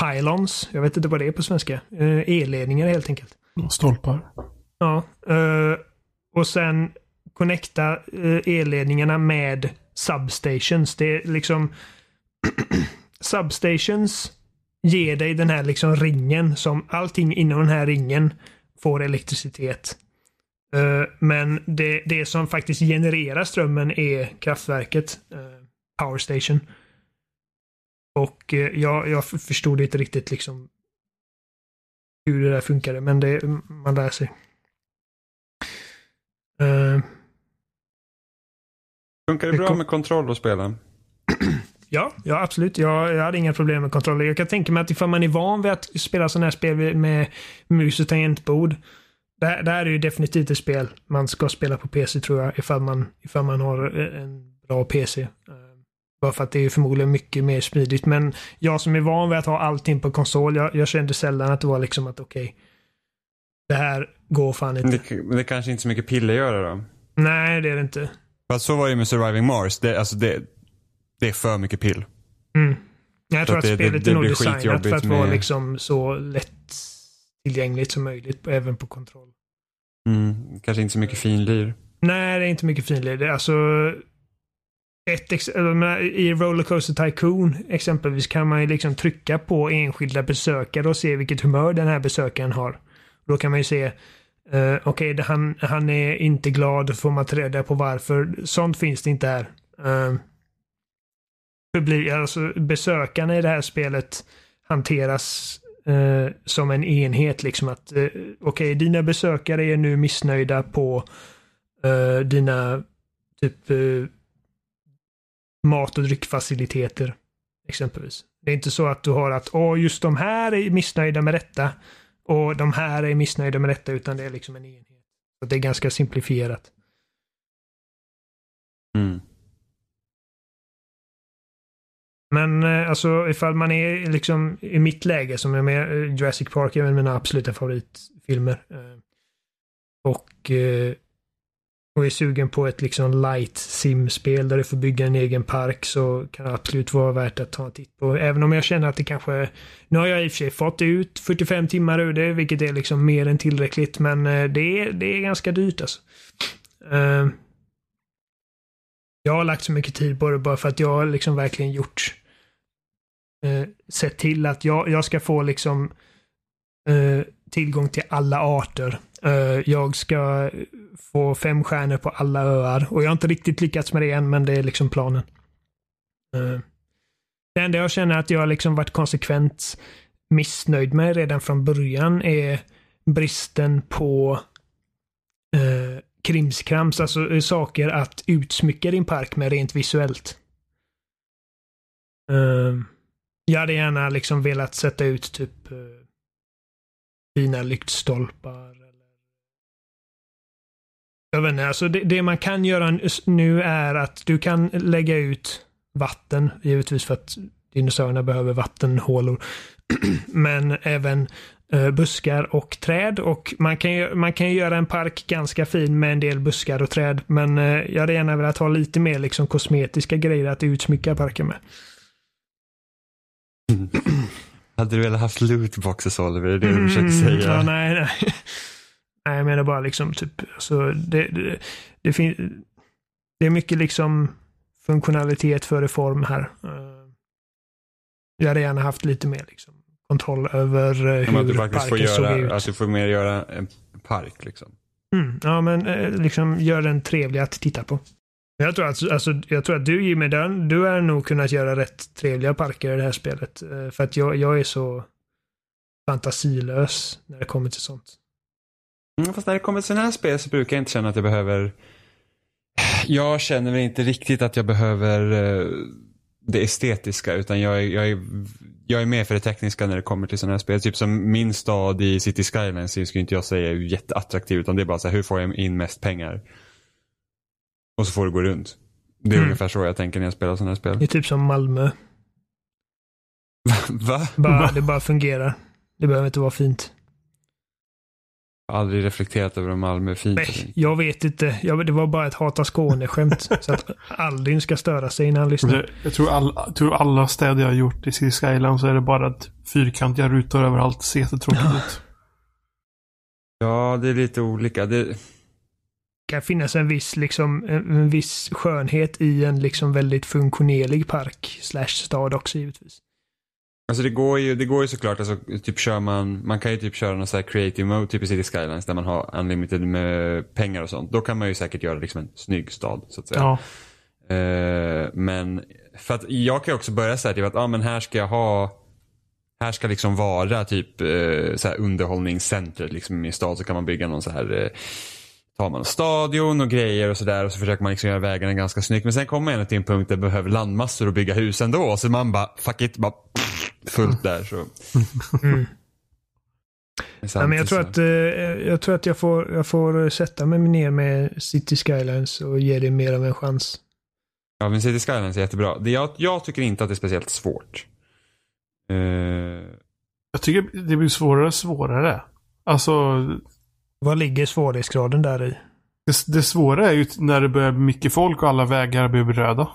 pylons. Jag vet inte vad det är på svenska. Eh, elledningar helt enkelt. Stolpar. Ja. eh, och sen connecta eh, elledningarna med substations. Det är liksom <clears throat> substations ger dig den här liksom ringen som allting inom den här ringen får elektricitet. Men det, det som faktiskt genererar strömmen är kraftverket. Eh, Power station. Och eh, jag, jag förstod inte riktigt liksom hur det där funkade, men det, man lär sig. Eh, Funkar det bra med kontroll att spela? <clears throat> Ja, ja absolut. Jag, jag hade inga problem med kontroller. Jag kan tänka mig att ifall man är van vid att spela sådana här spel med mus och tangentbord. Det, det här är ju definitivt ett spel man ska spela på PC tror jag, ifall man, ifall man har en bra PC. Bara för att det är förmodligen mycket mer smidigt. Men jag som är van vid att ha allting på konsol, jag, jag kände sällan att det var liksom att okej, det här går fan inte. Det, det kanske inte är så mycket pille att göra då? Nej, det är det inte. Fast så var det ju med Surviving Mars. Det, alltså det, det är för mycket pill. Mm. Jag tror att att, det- spelet det- det är nog designat för att vara med- liksom så lätt tillgängligt som möjligt, även på kontroll. Mm, kanske inte så mycket finlir. Nej, det är inte mycket finlir. Det alltså... Ett I Rollercoaster Tycoon exempelvis kan man ju liksom trycka på enskilda besökare och se vilket humör den här besökaren har. Då kan man ju se uh, okej, okay, han, han är inte glad, får man träda reda på varför. Sånt finns det inte här. Eh, uh, publik, alltså besökarna i det här spelet hanteras uh, som en enhet. Liksom att uh, okej, dina besökare är nu missnöjda på uh, dina typ mat och dryckfaciliteter. Exempelvis. Det är inte så att du har att åh, just de här är missnöjda med detta och de här är missnöjda med detta, utan det är liksom en enhet. Så det är ganska simplifierat. Mm. Men eh, alltså ifall man är liksom i mitt läge som är med eh, Jurassic Park är en av mina absoluta favoritfilmer. Eh, och, och är sugen på ett liksom light simspel där du får bygga en egen park så kan det absolut vara värt att ta en titt på. Även om jag känner att det kanske... Nu har jag i och för sig fått ut 45 timmar ur det, vilket är liksom mer än tillräckligt, men eh, det är, det är ganska dyrt alltså. Eh, jag har lagt så mycket tid på det bara för att jag har liksom verkligen gjort eh, sett till att jag, jag ska få liksom tillgång till alla arter. Jag ska få fem stjärnor på alla öar och jag har inte riktigt lyckats med det än men det är liksom planen. Uh. Det enda jag känner att jag liksom varit konsekvent missnöjd med redan från början är bristen på eh, krimskrams, alltså eh, saker att utsmycka din park med rent visuellt. Eh, jag hade gärna liksom velat sätta ut typ eh, fina lyktstolpar. Jag vet inte, alltså det, det man kan göra nu är att du kan lägga ut vatten, givetvis för att dinosaurierna behöver vattenhålor. <clears throat> Men även eh, buskar och träd. Och man kan, man kan göra en park ganska fin med en del buskar och träd. Men eh, jag hade gärna velat ha lite mer liksom kosmetiska grejer att utsmycka parken med. Mm. <clears throat> Hade du velat haft lootboxes Oliver? Det är det du försöker mm, säga? Ja, nej, nej. <laughs> nej, jag menar bara liksom typ, alltså, det, det, det, finns, det är mycket liksom funktionalitet före form här. Uh, jag hade gärna haft lite mer liksom, kontroll över uh, hur att du faktiskt får såg ut. Att du får mer göra en park liksom. Mm, ja, men uh, liksom gör den trevlig att titta på. Jag tror att, alltså, jag tror att du Jimmy, du har nog kunnat göra rätt trevliga parker i det här spelet. För att jag, jag är så fantasilös när det kommer till sånt. Mm, fast när det kommer till sådana här spel så brukar jag inte känna att jag behöver jag känner väl inte riktigt att jag behöver eh, det estetiska utan jag är, jag, är, jag är med för det tekniska när det kommer till sådana här spel. Typ som min stad i City Skylines skulle inte jag säga är jätteattraktiv utan det är bara så här, hur får jag in mest pengar? Och så får det gå runt. Det är mm. ungefär så jag tänker när jag spelar sådana här spel. Det är typ som Malmö. <laughs> Va? Bara, det bara fungerar. Det behöver inte vara fint aldrig reflekterat över om Malmö är fint Nej, jag vet inte. Jag, det var bara ett hata Skåne-skämt. <laughs> så att Aldin ska störa sig när han lyssnar. Jag tror, all, tror alla städer jag har gjort i City Skyline så är det bara att fyrkantiga rutor överallt. Ser jättetråkigt ja. ut. Ja, det är lite olika. Det... det kan finnas en viss, liksom, en viss skönhet i en liksom väldigt funktionerlig park slash stad också givetvis. Alltså det går ju, det går ju såklart, alltså, typ kör man, man kan ju typ köra någon sån här creative mode, typ i City Skylines där man har unlimited med pengar och sånt. Då kan man ju säkert göra liksom en snygg stad så att säga. Ja. Uh, men för att jag kan ju också börja säga typ att ah, men här ska jag ha här ska liksom vara typ uh, så här underhållningscenter liksom i stad så kan man bygga någon så här uh, tar man stadion och grejer och sådär och så försöker man liksom göra vägarna ganska snyggt. Men sen kommer man till en punkt där man behöver landmassor och bygga hus ändå. Så man bara, fuck it, bara fullt där. Så. Mm. Ja, men jag, tror att, eh, jag tror att jag får, jag får sätta mig ner med City Skylines och ge det mer av en chans. Ja, men City Skylines är jättebra. Det, jag, jag tycker inte att det är speciellt svårt. Uh... Jag tycker det blir svårare och svårare. Alltså... Vad ligger svårighetsgraden där i? Det, det svåra är ju när det börjar bli mycket folk och alla vägar blir röda.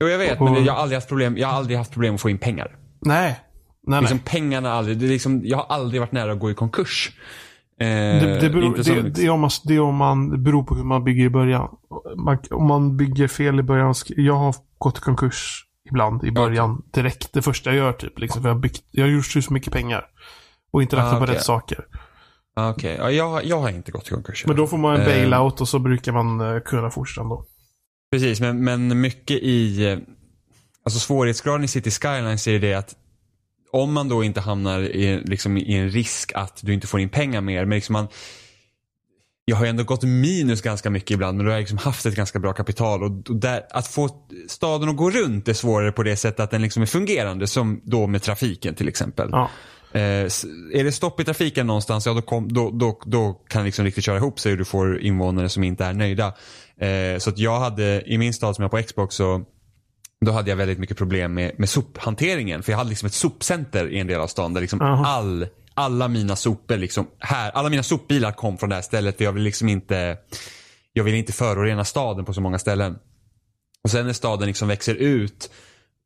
Jo, jag vet, och... men jag har aldrig haft problem, jag har aldrig haft problem att få in pengar. Nej. nej, liksom, nej. Pengarna aldrig, det är liksom, jag har aldrig varit nära att gå i konkurs. Eh, det, det, beror, det, det, är om man, det är om man, det beror på hur man bygger i början. Man, om man bygger fel i början. Jag har gått i konkurs ibland i början. Okay. Direkt. Det första jag gör typ. Liksom, för jag, har byggt, jag har gjort så mycket pengar. Och inte lagt ah, okay. på rätt saker. Ah, okej, okay. ja, jag, jag har inte gått i konkurs. Men då får man en eh. bailout och så brukar man uh, kunna fortsätta ändå. Precis, men, men mycket i eh, Alltså svårighetsgraden i City Skylines är det att om man då inte hamnar i, liksom, i en risk att du inte får in pengar mer. Men liksom man, jag har ju ändå gått minus ganska mycket ibland men då har jag liksom haft ett ganska bra kapital. Och, och där, att få staden att gå runt är svårare på det sättet att den liksom är fungerande som då med trafiken till exempel. Ja. Eh, är det stopp i trafiken någonstans, ja då, kom, då, då, då kan det liksom riktigt köra ihop sig och du får invånare som inte är nöjda. Eh, så att jag hade, i min stad som jag på Xbox så då hade jag väldigt mycket problem med, med sophanteringen. För jag hade liksom ett sopcenter i en del av stan där liksom all, alla mina sopor, liksom, här, alla mina sopbilar kom från det här stället. För jag vill liksom inte, jag vill inte förorena staden på så många ställen. Och sen när staden liksom växer ut,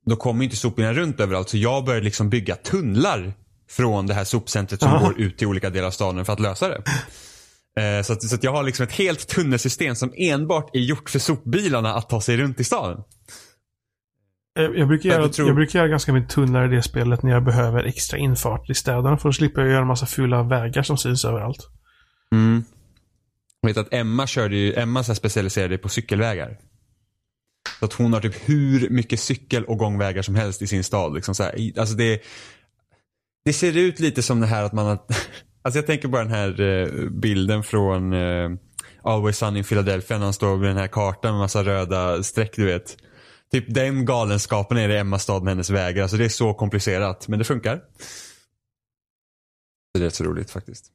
då kommer inte sopbilarna runt överallt. Så jag började liksom bygga tunnlar från det här sopcentret som Aha. går ut till olika delar av staden för att lösa det. Eh, så, att, så att jag har liksom ett helt tunnelsystem som enbart är gjort för sopbilarna att ta sig runt i staden. Eh, jag brukar, göra, tror... jag brukar göra ganska mycket tunnlar i det spelet när jag behöver extra infart i städerna. För att slippa göra en massa fula vägar som syns överallt. Mm. Jag vet att Emma körde ju, Emma så specialiserade på cykelvägar. Så att hon har typ hur mycket cykel och gångvägar som helst i sin stad. Liksom så här. Alltså det, det ser ut lite som det här att man har, <laughs> alltså jag tänker bara den här eh, bilden från eh, Always Sunny in Philadelphia när han står med den här kartan med massa röda streck du vet. Typ den galenskapen är det Emma stad med hennes vägar. Alltså det är så komplicerat men det funkar. Det är rätt så roligt faktiskt.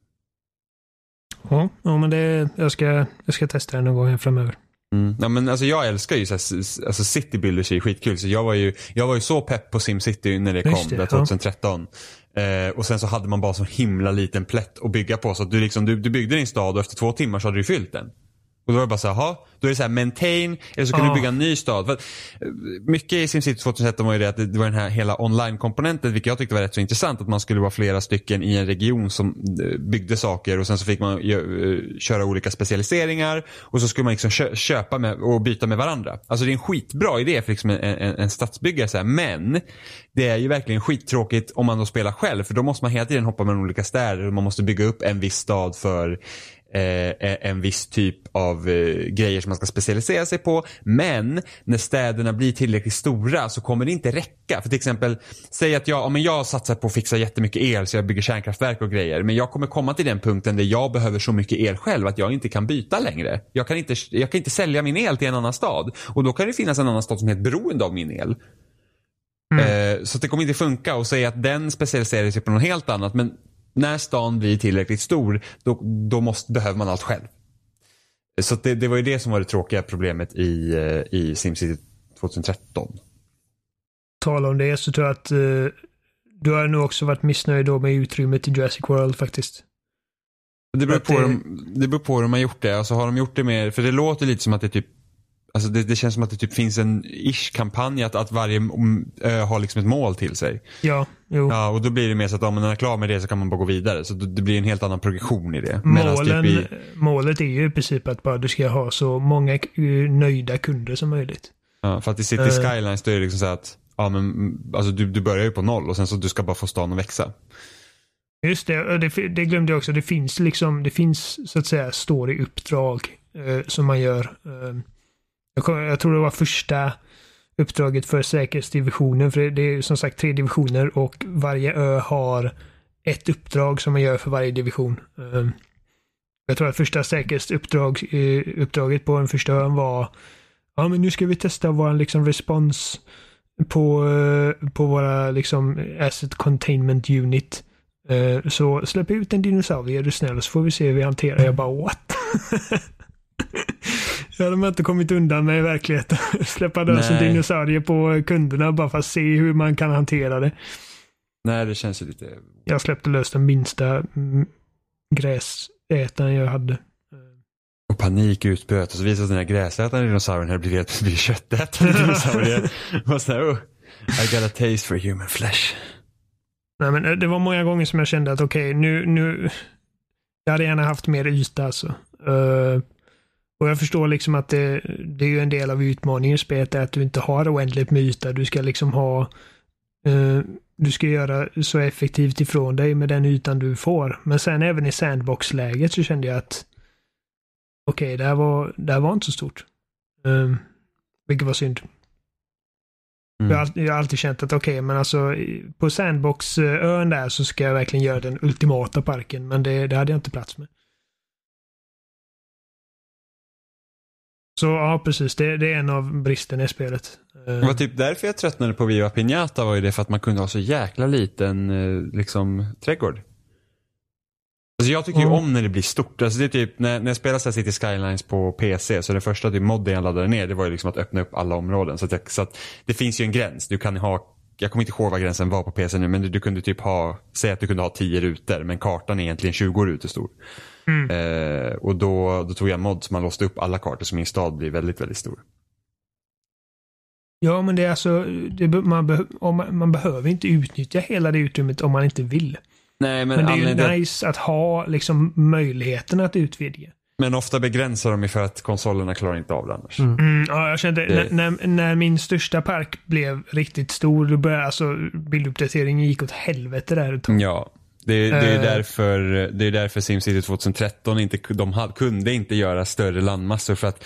Ja, ja men det, jag, ska, jag ska testa det någon gång framöver. Mm. Ja, men alltså jag älskar ju så här, alltså City Builders är skitkul. Så jag var ju, jag var ju så pepp på SimCity när det Just kom, det, där ja. Eh, och sen så hade man bara så himla liten plätt att bygga på. Så att du, liksom, du, du byggde din stad och efter två timmar så hade du fyllt den. Och då var det bara så här, "Jaha, då är det så här maintain eller så kan Ja. du bygga en ny stad. För eh, mycket i SimCity 2013 var ju det att det var den här hela online-komponenten vilket jag tyckte var rätt så intressant. Att man skulle vara flera stycken i en region som eh, byggde saker och sen så fick man eh, köra olika specialiseringar och så skulle man liksom kö- köpa med och byta med varandra. Alltså det är en skitbra idé för liksom en, en, en stadsbyggare så här. men det är ju verkligen skittråkigt om man då spelar själv för då måste man hela tiden hoppa mellan olika städer och man måste bygga upp en viss stad för en viss typ av eh, grejer som man ska specialisera sig på. Men när städerna blir tillräckligt stora så kommer det inte räcka. För till exempel, säg att jag, ja, men jag satsar på att fixa jättemycket el så jag bygger kärnkraftverk och grejer. Men jag kommer komma till den punkten där jag behöver så mycket el själv att jag inte kan byta längre. Jag kan inte, jag kan inte sälja min el till en annan stad. Och då kan det finnas en annan stad som är helt beroende av min el. Eh, så det kommer inte funka och säga att den specialiserar sig på något helt annat. Men när stan blir tillräckligt stor då, då måste, behöver man allt själv. Så det, det var ju det som var det tråkiga problemet i, eh, i SimCity 2013. Tala om det så tror jag att eh, du har nog också varit missnöjd då med utrymmet i Jurassic World faktiskt. Det beror, på det- hur de, det beror på hur de har gjort det. Alltså har de gjort det mer, för det låter lite som att det typ Alltså det, det känns som att det typ finns en ish-kampanj att, att varje mm, ö har liksom ett mål till sig. Ja, jo. Ja, och då blir det mer så att om man är klar med det så kan man bara gå vidare. Så det blir en helt annan progression i det. Medans Målen, Typ i, Målet är ju i princip att bara du ska ha så många eh, nöjda kunder som möjligt. ja, för att i City Eh. Skylines då är det liksom så att ja, men, mm, alltså du, du börjar ju på noll och sen så du ska bara få stan att växa. Just det, det, det glömde jag också. Det finns liksom, det finns så att säga story-uppdrag eh, som man gör. Eh, jag, kommer- jag tror det var första uppdraget för säkerhetsdivisionen. För det, det är som sagt tre divisioner och varje ö har ett uppdrag som man gör för varje division. Ehm, jag tror att första säkerhetsuppdraget eh, på den första ön var Ja men nu ska vi testa vår liksom respons på, eh, på våra liksom asset containment unit. Ehm, så släpp ut en dinosaurie är du snäll så får vi se hur vi hanterar Jag bara what? <laughs> Ja, de har inte kommit undan med i verkligheten. <laughs> Släppa lös en dinosaurie på kunderna bara för att se hur man kan hantera det. Nej, det känns ju lite... Jag släppte lös den minsta gräsätaren jag hade. Och panik utbröt och så visade sig den här gräsätande dinosaurien här blivit helt blivit köttätande dinosaurier. <laughs> och så här, oh, I got a taste for human flesh. Nej, men eh, det var många gånger som jag kände att okej, nu, nu... Jag hade gärna haft mer yta alltså. Eh, och jag förstår liksom att det, det är ju en del av utmaningen i spelet är att du inte har oändligt med yta. Du ska liksom ha... eh, du ska göra så effektivt ifrån dig med den ytan du får. Men sen även i sandbox-läget så kände jag att okej, det, här var, det här var inte så stort. Um, vilket var synd. Mm. Jag, har alltid, jag har alltid känt att okej, men alltså på Sandbox-ön där så ska jag verkligen göra den ultimata parken. Men det, det hade jag inte plats med. Så ja, precis. Det, det är en av bristerna i spelet. Eh, Det var typ därför jag tröttnade på Viva Piñata var ju det för att man kunde ha så jäkla liten eh, liksom trädgård. Alltså jag tycker ju Ja. om när det blir stort. Alltså det är typ, när, när jag spelade så City Skylines på PC så den första typ modden jag laddade ner det var ju liksom att öppna upp alla områden. Så att, jag, så att det finns ju en gräns. Du kan ha, jag kommer inte ihåg vad gränsen var på PC nu men du, du kunde typ ha, säg att du kunde ha 10 rutor men kartan är egentligen 20 rutor stor. Mm. Eh, och då, då tog jag en mod som man låste upp alla kartor så min stad blir väldigt, väldigt stor. Ja, men det är alltså, det, man, be, om man, man behöver inte utnyttja hela det utrymmet om man inte vill. Nej men, Men det är ju anledningen- nice att ha liksom möjligheten att utvidga. Men ofta begränsar de ju för att konsolerna klarar inte av det annars. Mm, ja, jag kände Det- när, när, när min största park blev riktigt stor, då började alltså bilduppdateringen gick åt helvete där ett tag. Ja. Det, det är Eh. därför, det är därför SimCity 2013 inte, de hade, kunde inte göra större landmassor för att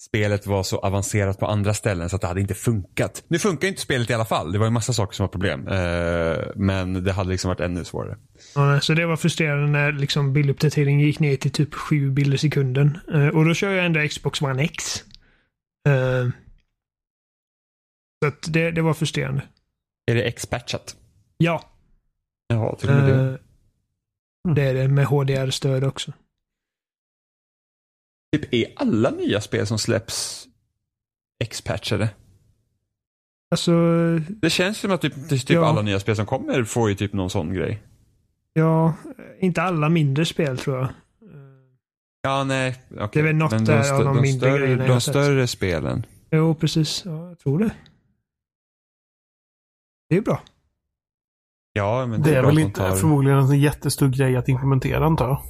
spelet var så avancerat på andra ställen så att det hade inte funkat. Nu funkar inte spelet i alla fall. Det var ju massa saker som var problem. Eh, men det hade liksom varit ännu svårare. Ja, så det var frustrerande när liksom bilduppdateringen gick ner till typ 7 bilder i sekunden. Eh, och då kör jag ändå Xbox One X. Så det, det var frustrerande. Är det X-patchat? Ja. Ja, till och med det. Eh, det är det med HDR-stöd också. Typ är alla nya spel som släpps X-patchade? Alltså, Det känns som att typ, typ Ja. alla nya spel som kommer får ju typ någon sån grej. ja, inte alla mindre spel tror jag. Ja, nej. okej. Det är väl något Men där av de de, mindre större, grejerna de större spelen. Jo, precis. Ja, jag tror det. Det är bra. Ja, men Det är bra väl inte tar- förmodligen en jättestor grej att implementera antar jag.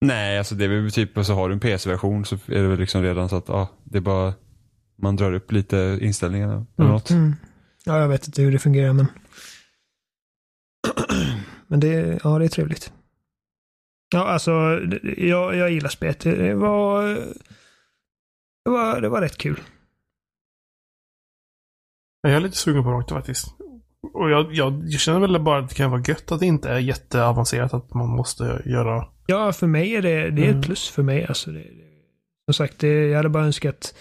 Nej, alltså det är väl typ, så har du en PC-version så är det väl liksom redan så att, ja, det är bara, man drar upp lite inställningarna eller Mm. något. Mm. Ja, jag vet inte hur det fungerar, men... <clears throat> men det, ja, det är trevligt. Ja, alltså, det- jag, jag gillar spelet. Det var, det var... Det var rätt kul. Jag är lite sugen på det faktiskt. Och jag, jag, jag känner väl bara att det kan vara gött att det inte är jätteavancerat att man måste göra... Ja, för mig är det, det är Mm. ett plus för mig. Alltså, det, som sagt, det, jag hade bara önskat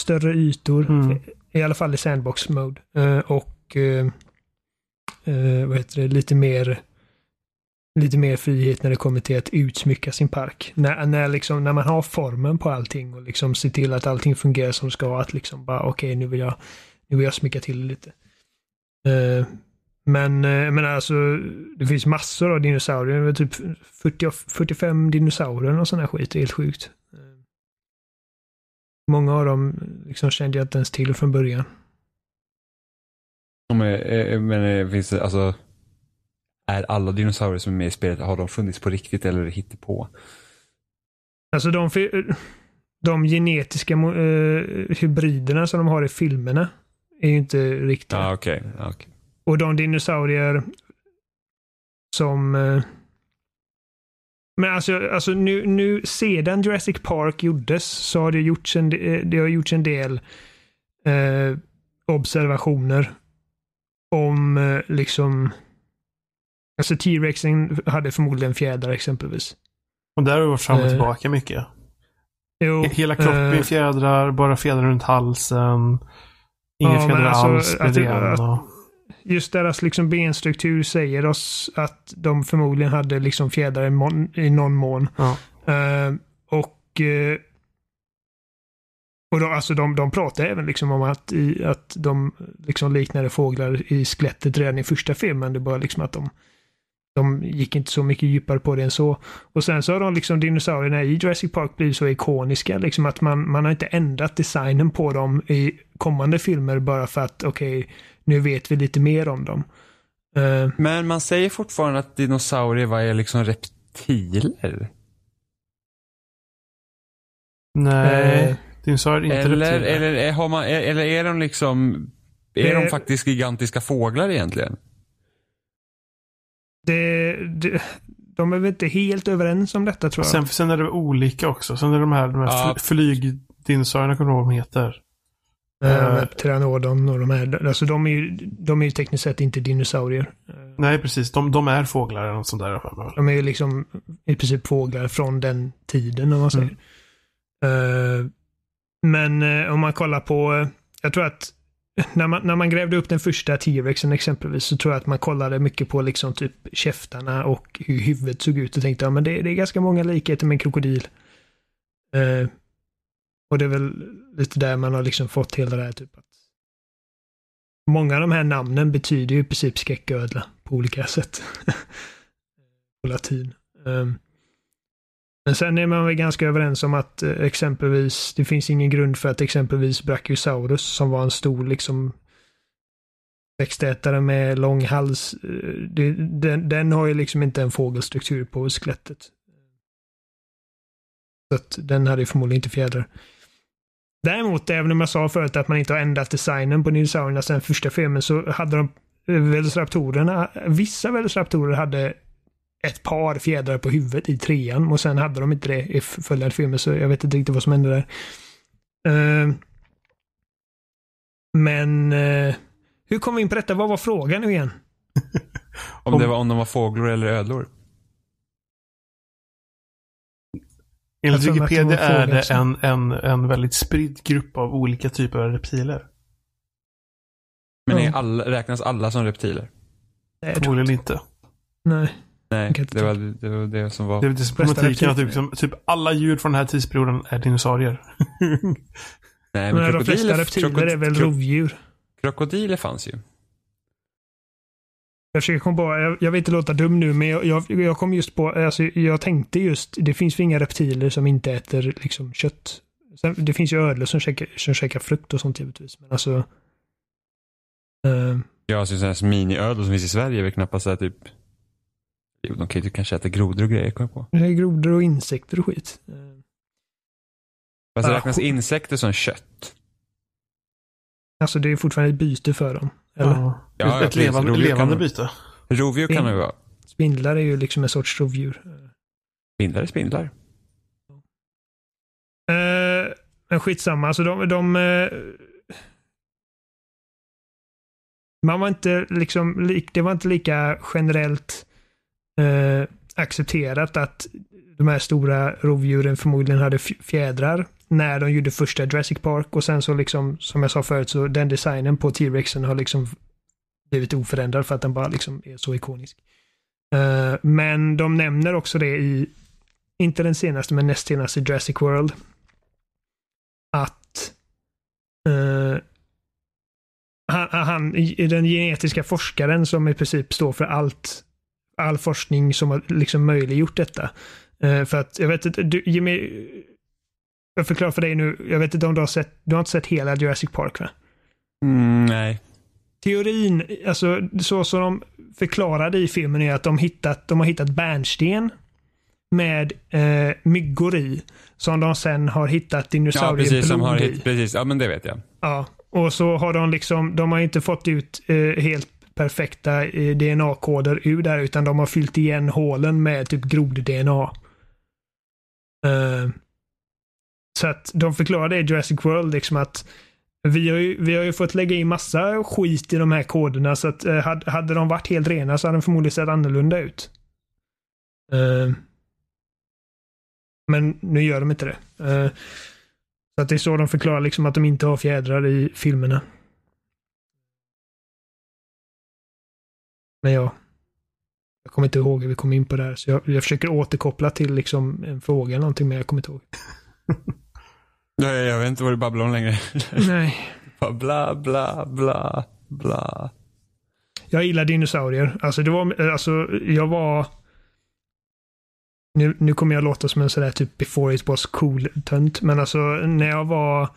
större ytor. Mm. I alla fall i sandbox mode. Eh, och eh, eh, vad heter det, lite mer lite mer frihet när det kommer till att utsmycka sin park. När, när, liksom, när man har formen på allting och liksom ser till att allting fungerar som ska. Att liksom bara okej, nu vill jag nu vill jag smycka till lite. Eh, men, eh, men alltså, det finns massor av dinosaurier. Det är typ 40, och 45 dinosaurier och sån här skit. Det är helt sjukt. Eh, Många av dem liksom kände jag inte ens till från början. Ja, Men, men finns det, alltså, är alla dinosaurier som är med i spelet, har de funnits på riktigt eller det hittepå? Alltså de, de genetiska hybriderna som de har i filmerna är ju inte riktiga. Okej. Ja, okej. Och de dinosaurier som... eh, Men alltså, alltså nu, nu sedan Jurassic Park gjordes så har det gjorts en, de- det har gjorts en del eh, observationer om eh, liksom... Alltså T-Rexen hade förmodligen fjädrar exempelvis. Och där har det varit fram och Eh. tillbaka mycket. Jo, Hela kroppen eh, är fjädrar, bara fjädrar runt halsen. Inga Ja, alltså, alls det- en. och- just deras liksom benstruktur säger oss att de förmodligen hade liksom fjädrar i, mon- i någon mån. Ja. Eh, och eh, och de, alltså de, de pratar även liksom om att, i, att de liksom liknade fåglar i skelettet redan i första filmen. Det är bara liksom att de, de gick inte så mycket djupare på det än så. Och sen så har de liksom dinosaurierna i Jurassic Park blivit så ikoniska. Liksom att man, man har inte ändrat designen på dem i kommande filmer bara för att okej, nu vet vi lite mer om dem. Eh, Men man säger fortfarande att dinosaurier var är liksom reptiler? Nej, eh, dinosaurier är inte Eller, reptiler. eller, är, har man, är- eller är de liksom, är Det- de faktiskt gigantiska fåglar egentligen? Det, det, de är väl inte helt överens om detta tror jag. Sen, sen är det olika också. Sen är det de här, de här Ja. fl- flygdinosaurierna, kommer vad de heter? Uh, med Pteranodon och de här. Alltså de är ju, de är ju tekniskt sett inte dinosaurier. Eh, Nej, precis. De, de är fåglar eller något sånt där. De är ju liksom i princip fåglar från den tiden om man säger. Eh, men eh, om man kollar på, eh, jag tror att när man, när man grävde upp den första T-rexen exempelvis så tror jag att man kollade mycket på liksom typ käftarna och hur huvudet såg ut och tänkte ja men det, det är ganska många likheter med en krokodil. Eh, och det är väl lite där man har liksom fått hela det här typ att Många av de här namnen betyder ju i princip skräcködla på olika sätt. <laughs> på latin. Um, men sen är man väl ganska överens om att eh, exempelvis, det finns ingen grund för att exempelvis Brachiosaurus som var en stor liksom växtätare med lång hals, eh, det, den, den har ju liksom inte en fågelstruktur på skelettet. Så att den hade ju förmodligen inte fjädrar. Däremot, även om jag sa förut att man inte har ändrat designen på dinosaurierna sedan första filmen så hade de eh, Velociraptorerna, vissa Velociraptorer hade ett par fjädrar på huvudet i trean och sen hade de inte det i följande filmer så jag vet inte riktigt vad som hände där. Eh, men eh, hur kom vi in på detta? Vad var frågan nu igen? <laughs> Om, det var, om de var fåglar eller ödlor. Enligt Wikipedia är det en, en, en väldigt spridd grupp av olika typer av reptiler. Men är alla, räknas alla som reptiler? Förmodligen inte. Nej. Nej, det var, det var det som var... Det är lite problematiken att typ, typ alla djur från den här tidsperioden är dinosaurier. <laughs> Nej, Men de krokodiler- flesta reptiler är väl rovdjur. Krokodiler fanns ju. Jag försöker komma på, jag, jag vill inte låta dum nu, men jag, jag, jag kom just på, alltså jag tänkte just, det finns ju inga reptiler som inte äter liksom kött. Sen, det finns ju ödlor som käkar, som käkar frukt och sånt givetvis, men alltså. eh, Ja, så sådana här miniödlor som finns i Sverige är väl knappast så här typ... Jo, de kan ju kanske äta grodor och grejer, kom jag på. det är grodor och insekter och skit. Fast det Ah, räknas insekter som kött. alltså det är fortfarande ett byte för dem. Eller? Ja. Ja, ett levande, levande kan- byte. Rovdjur kan det ju vara. Spindlar är ju liksom en sorts rovdjur. Spindlar är spindlar. Eh, men skitsamma, alltså de... de eh, man var inte liksom, lik, det var inte lika generellt eh, accepterat att de här stora rovdjuren förmodligen hade fjädrar när de gjorde första Jurassic Park och sen så liksom, som jag sa förut, så den designen på T-Rexen har liksom blivit oförändrad för att den bara liksom är så ikonisk. Uh, men de nämner också det i, inte den senaste, men näst senaste Jurassic World, att uh, han, han, den genetiska forskaren som i princip står för allt, all forskning som har liksom möjliggjort detta. Eh, för att, jag vet inte, du, Jimmy, jag förklarar för dig nu, jag vet inte om du har sett, du har inte sett hela Jurassic Park va? Mm, nej. Teorin, alltså så som de förklarade i filmen är att de, hittat, de har hittat bärnsten med eh, myggor i. Som de sen har hittat Ja, dinosaurieblod precis. Som har hit, precis. Ja, men det vet jag. Ja, och så har de liksom, de har inte fått ut eh, helt perfekta eh, DNA-koder ur där utan de har fyllt igen hålen med typ grod-DNA. Uh, eh, så att de förklarar det i Jurassic World liksom att vi har, ju, vi har ju fått lägga in massa skit i de här koderna så att eh, uh, hade, hade de varit helt rena så hade de förmodligen sett annorlunda ut. Uh, men nu gör de inte det. Så att det är så de förklarar liksom att de inte har fjädrar i filmerna. Men ja. Jag kommer inte ihåg hur vi kom in på det här. Så jag, jag försöker återkoppla till liksom en fråga eller någonting, men jag kommer inte ihåg. <laughs> Ja, jag, vet inte vad du babblar om längre. <laughs> Nej. Bla, bla, bla, bla. Jag gillar dinosaurier. Alltså det var, alltså jag var... Nu, nu kommer jag låta som en sådär typ before it was cool-tönt, men alltså när jag var...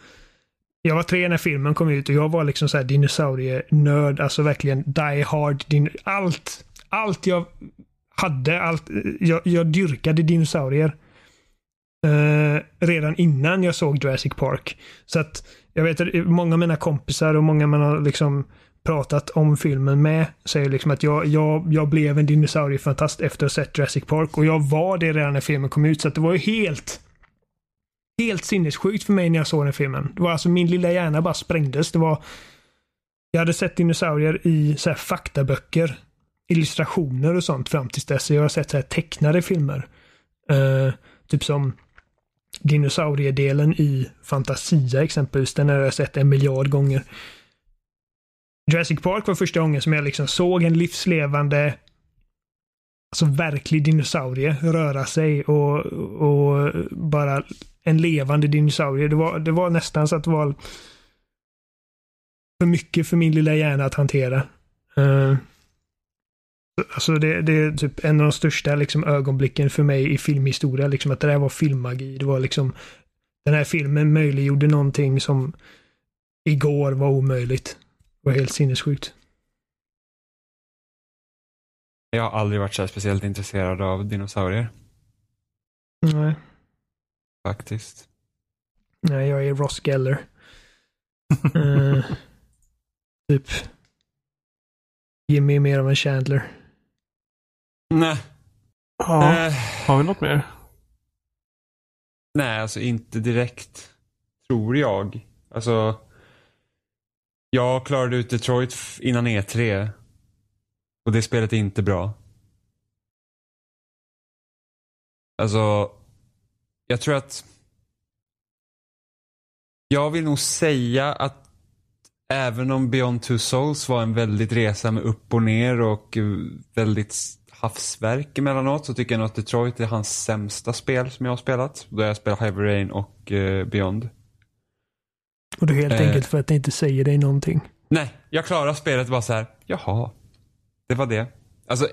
Jag var tre när filmen kom ut och jag var liksom såhär dinosaurienörd, alltså verkligen die hard. Din, allt, allt jag hade, allt, jag, jag dyrkade dinosaurier. Eh, redan innan jag såg Jurassic Park. Så att jag vet att många av mina kompisar och många man har liksom pratat om filmen med säger liksom att jag, jag, jag blev en dinosauriefantast efter att ha sett Jurassic Park och jag var det redan när filmen kom ut så att det var ju helt helt sinnessjukt för mig när jag såg den filmen. Det var alltså min lilla hjärna bara sprängdes. Det var jag hade sett dinosaurier i så här faktaböcker, illustrationer och sånt fram tills dess. Jag har sett så här tecknade filmer. Uh, typ som dinosauriedelen i Fantasia exempelvis. Den har jag sett en miljard gånger. Jurassic Park var första gången som jag liksom såg en livslevande Alltså verklig dinosaurie röra sig och, och bara en levande dinosaurie. Det var, det var nästan så att det var för mycket för min lilla hjärna att hantera. Uh, alltså det, det är typ en av de största liksom, ögonblicken för mig i filmhistoria. Liksom att det där var filmmagi. Det var liksom den här filmen möjliggjorde någonting som igår var omöjligt. Det var helt sinnessjukt. Jag har aldrig varit så här speciellt intresserad av dinosaurier. Nej, Faktiskt. nej jag är Ross Geller. Eh, typ. Jimmy är mer av en Chandler. Nej. Ja. Eh, Har vi något mer? nej, alltså inte direkt. tror jag. Alltså, jag klarade ut Detroit innan E3. Och det spelet är inte bra. Alltså, jag tror att jag vill nog säga att även om Beyond Two Souls var en väldigt resa med upp och ner och väldigt havsverk emellanåt så tycker jag nog att Detroit är hans sämsta spel som jag har spelat. Då jag spelat Heavy Rain och eh, Beyond. Och det är helt Eh. enkelt för att det inte säger dig någonting. Nej, jag klarar spelet bara så här. jaha, det var det. Alltså,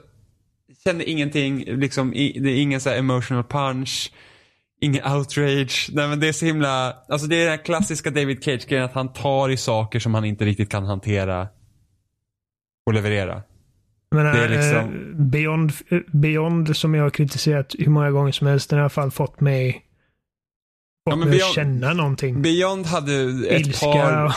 kände ingenting, liksom, det är ingen så här emotional punch, ingen outrage. Nej men det är så himla, alltså det är den här klassiska David Cage-grejen att han tar i saker som han inte riktigt kan hantera och leverera. Men Det är eh, liksom- Beyond, eh, Beyond som jag har kritiserat hur många gånger som helst, den har i alla fall fått mig, fått Ja, mig Beyond- att känna någonting. Beyond hade ett Ilska par, och...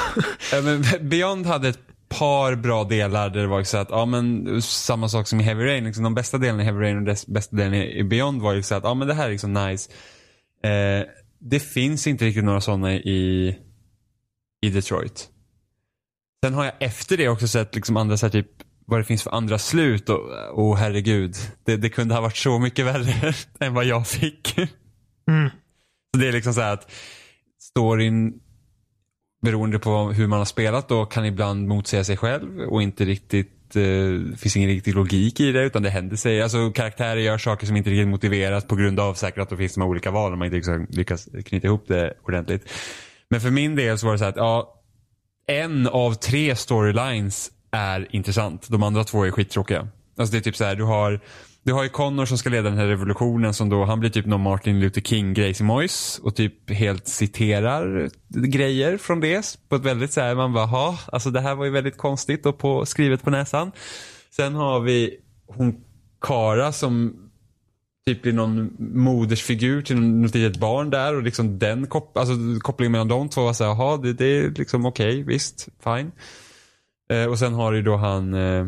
Ja, <laughs> Beyond hade ett par bra delar där det var så att, ja men samma sak som i Heavy Rain. Liksom, de bästa delarna i Heavy Rain och dess bästa delen i i Beyond var ju så att, ja men det här är liksom nice. Eh, det finns inte riktigt några sådana i, i Detroit. Sen har jag efter det också sett liksom andra så här, typ vad det finns för andra slut och, och herregud. Det, det kunde ha varit så mycket värre <laughs> än vad jag fick. Mm. Så det är liksom så här att storyn beroende på hur man har spelat då kan ibland motsäga sig själv och inte riktigt eh, finns ingen riktig logik i det utan det händer sig. Alltså karaktärer gör saker som inte riktigt motiveras på grund av säkert att det finns de här olika valen. Om man inte liksom lyckas knyta ihop det ordentligt. Men för min del så var det så här att ja, en av tre storylines är intressant. De andra två är skittråkiga. Alltså det är typ så här, du har du har ju Connor som ska leda den här revolutionen som då, han blir typ någon Martin Luther King Gracie och typ helt citerar grejer från det på ett väldigt så här, man bara, ha, alltså det här var ju väldigt konstigt och på, skrivet på näsan. Sen har vi hon Kara som typ blir någon modersfigur till något litet barn där och liksom den kop alltså, kopplingen mellan de två var så här, jaha det, det är liksom okej, visst, fine. Eh, och sen har du då han eh,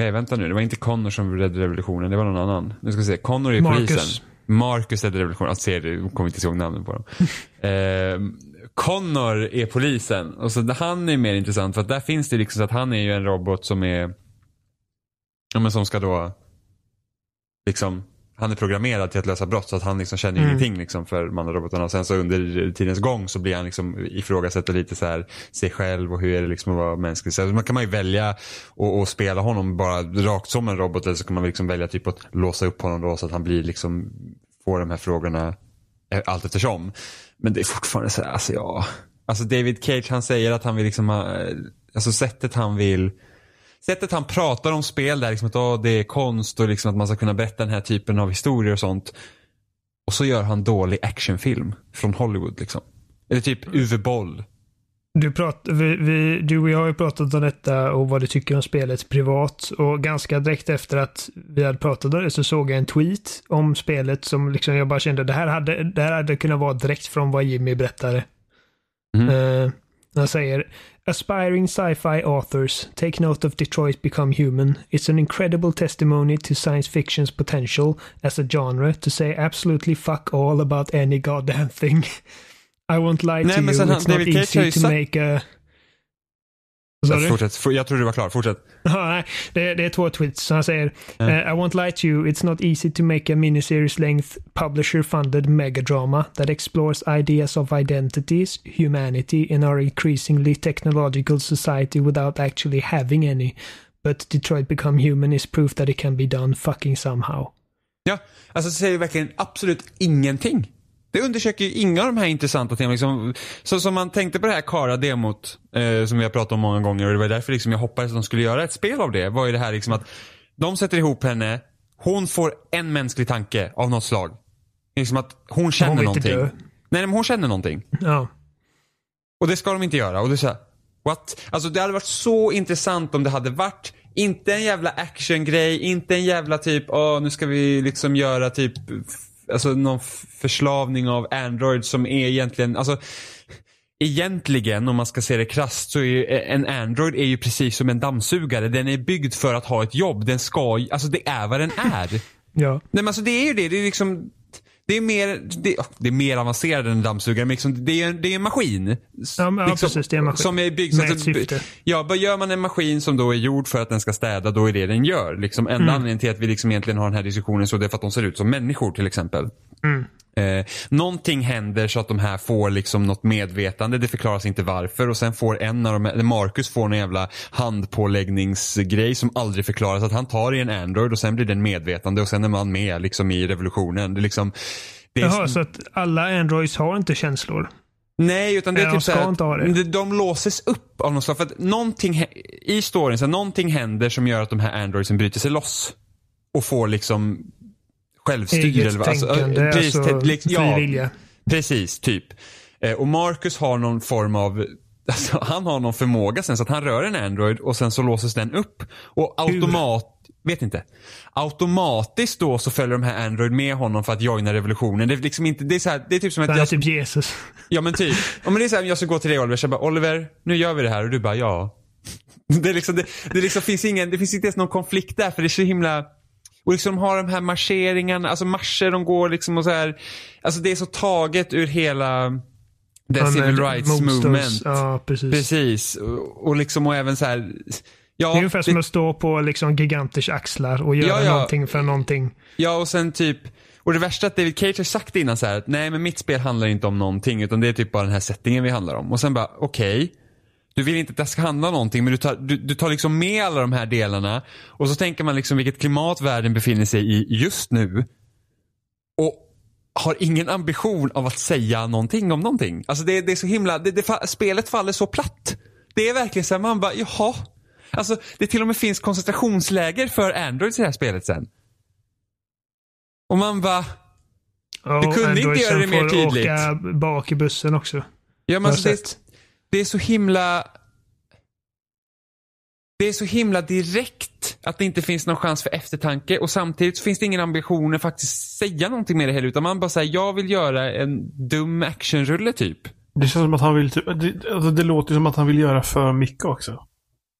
Nej vänta nu, det var inte Connor som räddade revolutionen, det var någon annan. Nu ska vi se, Connor är Marcus. polisen. Marcus räddade revolutionen, alltså, ser du, kommer inte ihåg namnen på dem. <laughs> eh, Connor är polisen och så han är mer intressant för att där finns det liksom så att han är ju en robot som är Ja men som ska då liksom han är programmerad till att lösa brott så att han liksom känner Mm. ingenting liksom för mannarobotarna. Och sen så under tidens gång så blir han liksom ifrågasätter lite så här sig själv och hur är det liksom att vara mänsklig. Så man kan man ju välja att spela honom bara rakt som en robot eller så kan man liksom välja typ att låsa upp honom då så att han blir liksom får de här frågorna eh, allt eftersom. Men det är fortfarande så här, alltså ja. Alltså David Cage han säger att han vill liksom eh, alltså sättet han vill Sättet han pratar om spel där liksom att åh, det är konst och liksom att man ska kunna berätta den här typen av historier och sånt. Och så gör han dålig actionfilm från Hollywood liksom. Eller typ Uwe Boll. Du, prat, vi, vi, du och jag har ju pratat om detta och vad du tycker om spelet privat. Och ganska direkt efter att vi hade pratat om det så såg jag en tweet om spelet som liksom jag bara kände det här hade, det här hade kunnat vara direkt från vad Jimmy berättade. Mhm. Eh, han säger Aspiring sci-fi authors, take note of Detroit Become Human. It's an incredible testimony to science fiction's potential as a genre to say absolutely fuck all about any goddamn thing. <laughs> I won't lie Nej, to you, it's not David Cage har ju easy to make a... Du? Fortsätt, For- jag tror du var klar, fortsätt. <laughs> Nej, det, det är två tweets. Han säger eh, I won't lie to you, it's not easy to make a miniseries length publisher funded megadrama that explores ideas of identities, humanity in our increasingly technological society without actually having any. But Detroit Become Human is proof that it can be done fucking somehow. Ja, alltså det säger verkligen absolut ingenting. Det undersöker ju inga av de här intressanta temana. Liksom, så som man tänkte på det här Kara-demot eh, som vi har pratat om många gånger och det var därför liksom jag hoppades att de skulle göra ett spel av det. Var ju det här liksom att de sätter ihop henne, hon får en mänsklig tanke av något slag. Liksom att hon känner inte någonting. dö. Nej men hon känner någonting. Ja. Och det ska de inte göra. Och det är så här, what? Alltså det hade varit så intressant om det hade varit inte en jävla actiongrej, inte en jävla typ, åh nu ska vi liksom göra typ, alltså någon förslavning av Android som är egentligen, alltså Egentligen om man ska se det krasst så är ju en Android är ju precis som en dammsugare. Den är byggd för att ha ett jobb. Den ska, alltså det är vad den är. <laughs> Ja. Nej men alltså det är ju det. Det är liksom det är mer, det, det är mer avancerat än en dammsugare. Men liksom, det, är, en- det är en maskin. Ja, men, ja, precis, det är en maskin. Som är byggd Med att ett syfte. Ja, vad gör man en maskin som då är gjord för att den ska städa, då är det den gör. Liksom, enda Mm. anledningen till att vi liksom egentligen har den här diskussionen så det är för att de ser ut som människor till exempel. Mm. Eh, någonting händer så att de här får liksom något medvetande. Det förklaras inte varför. Och sen får en av dem, Marcus får en jävla handpåläggningsgrej som aldrig förklaras. Att han tar i en Android och sen blir den medvetande och sen är man med liksom i revolutionen. Det är liksom, det är, Jaha, så att alla Androids har inte känslor? Nej, utan det är Nej, de typ så ska här, inte ha det. de- de låses upp av något slag. För att någonting, i storyn, så här, någonting händer som gör att de här Androidsen bryter sig loss. Och får liksom självstyre. Eget eller vad- alltså, tänkande, precis, alltså, liksom- ja, vilja. Precis, typ. Eh, och Marcus har någon form av <laughs> Alltså, han har någon förmåga sen så att han rör en Android och sen så låses den upp. Och automat, vet inte. Automatiskt då så följer de här Android med honom för att joina revolutionen. Det är liksom inte, det är så här, det är typ som att Han är jag, typ Jesus. Ja men typ. Ja, men det är så här, jag ska gå till dig Oliver, så jag bara Oliver, nu gör vi det här och du bara ja. <laughs> Det, är liksom, det, det liksom finns ingen, det finns inte ens någon konflikt där för det är så himla och liksom har de här marscheringarna, alltså marscher de går liksom och så här. Alltså det är så taget ur hela the Ja, civil rights motstånds- movement. Ja, precis. Precis. Och, och liksom och även så här. Ja, Det är ungefär som det- att stå på liksom giganters axlar och göra Ja, ja. någonting för någonting. Ja, och sen typ och det värsta är att David Cage har sagt innan så här att nej men mitt spel handlar inte om någonting utan det är typ bara den här settingen vi handlar om. Och sen bara okej. Du vill inte att det ska handla någonting men du tar, du, du tar liksom med alla de här delarna. Och så tänker man liksom vilket klimat världen befinner sig i just nu. Och har ingen ambition av att säga någonting om någonting. Alltså det, det är så himla, det, det, spelet faller så platt. Det är verkligen så här, man bara jaha. Alltså det till och med finns koncentrationsläger för Androids i det här spelet sen. Och man bara, Du kunde inte Androidsen göra det mer tydligt. åka bak i bussen också. ja men alltså det det är så himla det är så himla direkt att det inte finns någon chans för eftertanke och samtidigt så finns det ingen ambition att faktiskt säga någonting med det heller utan man bara säger jag vill göra en dum actionrulle typ. Det känns som att han vill, typ- det, alltså det låter som att han vill göra för mycket också.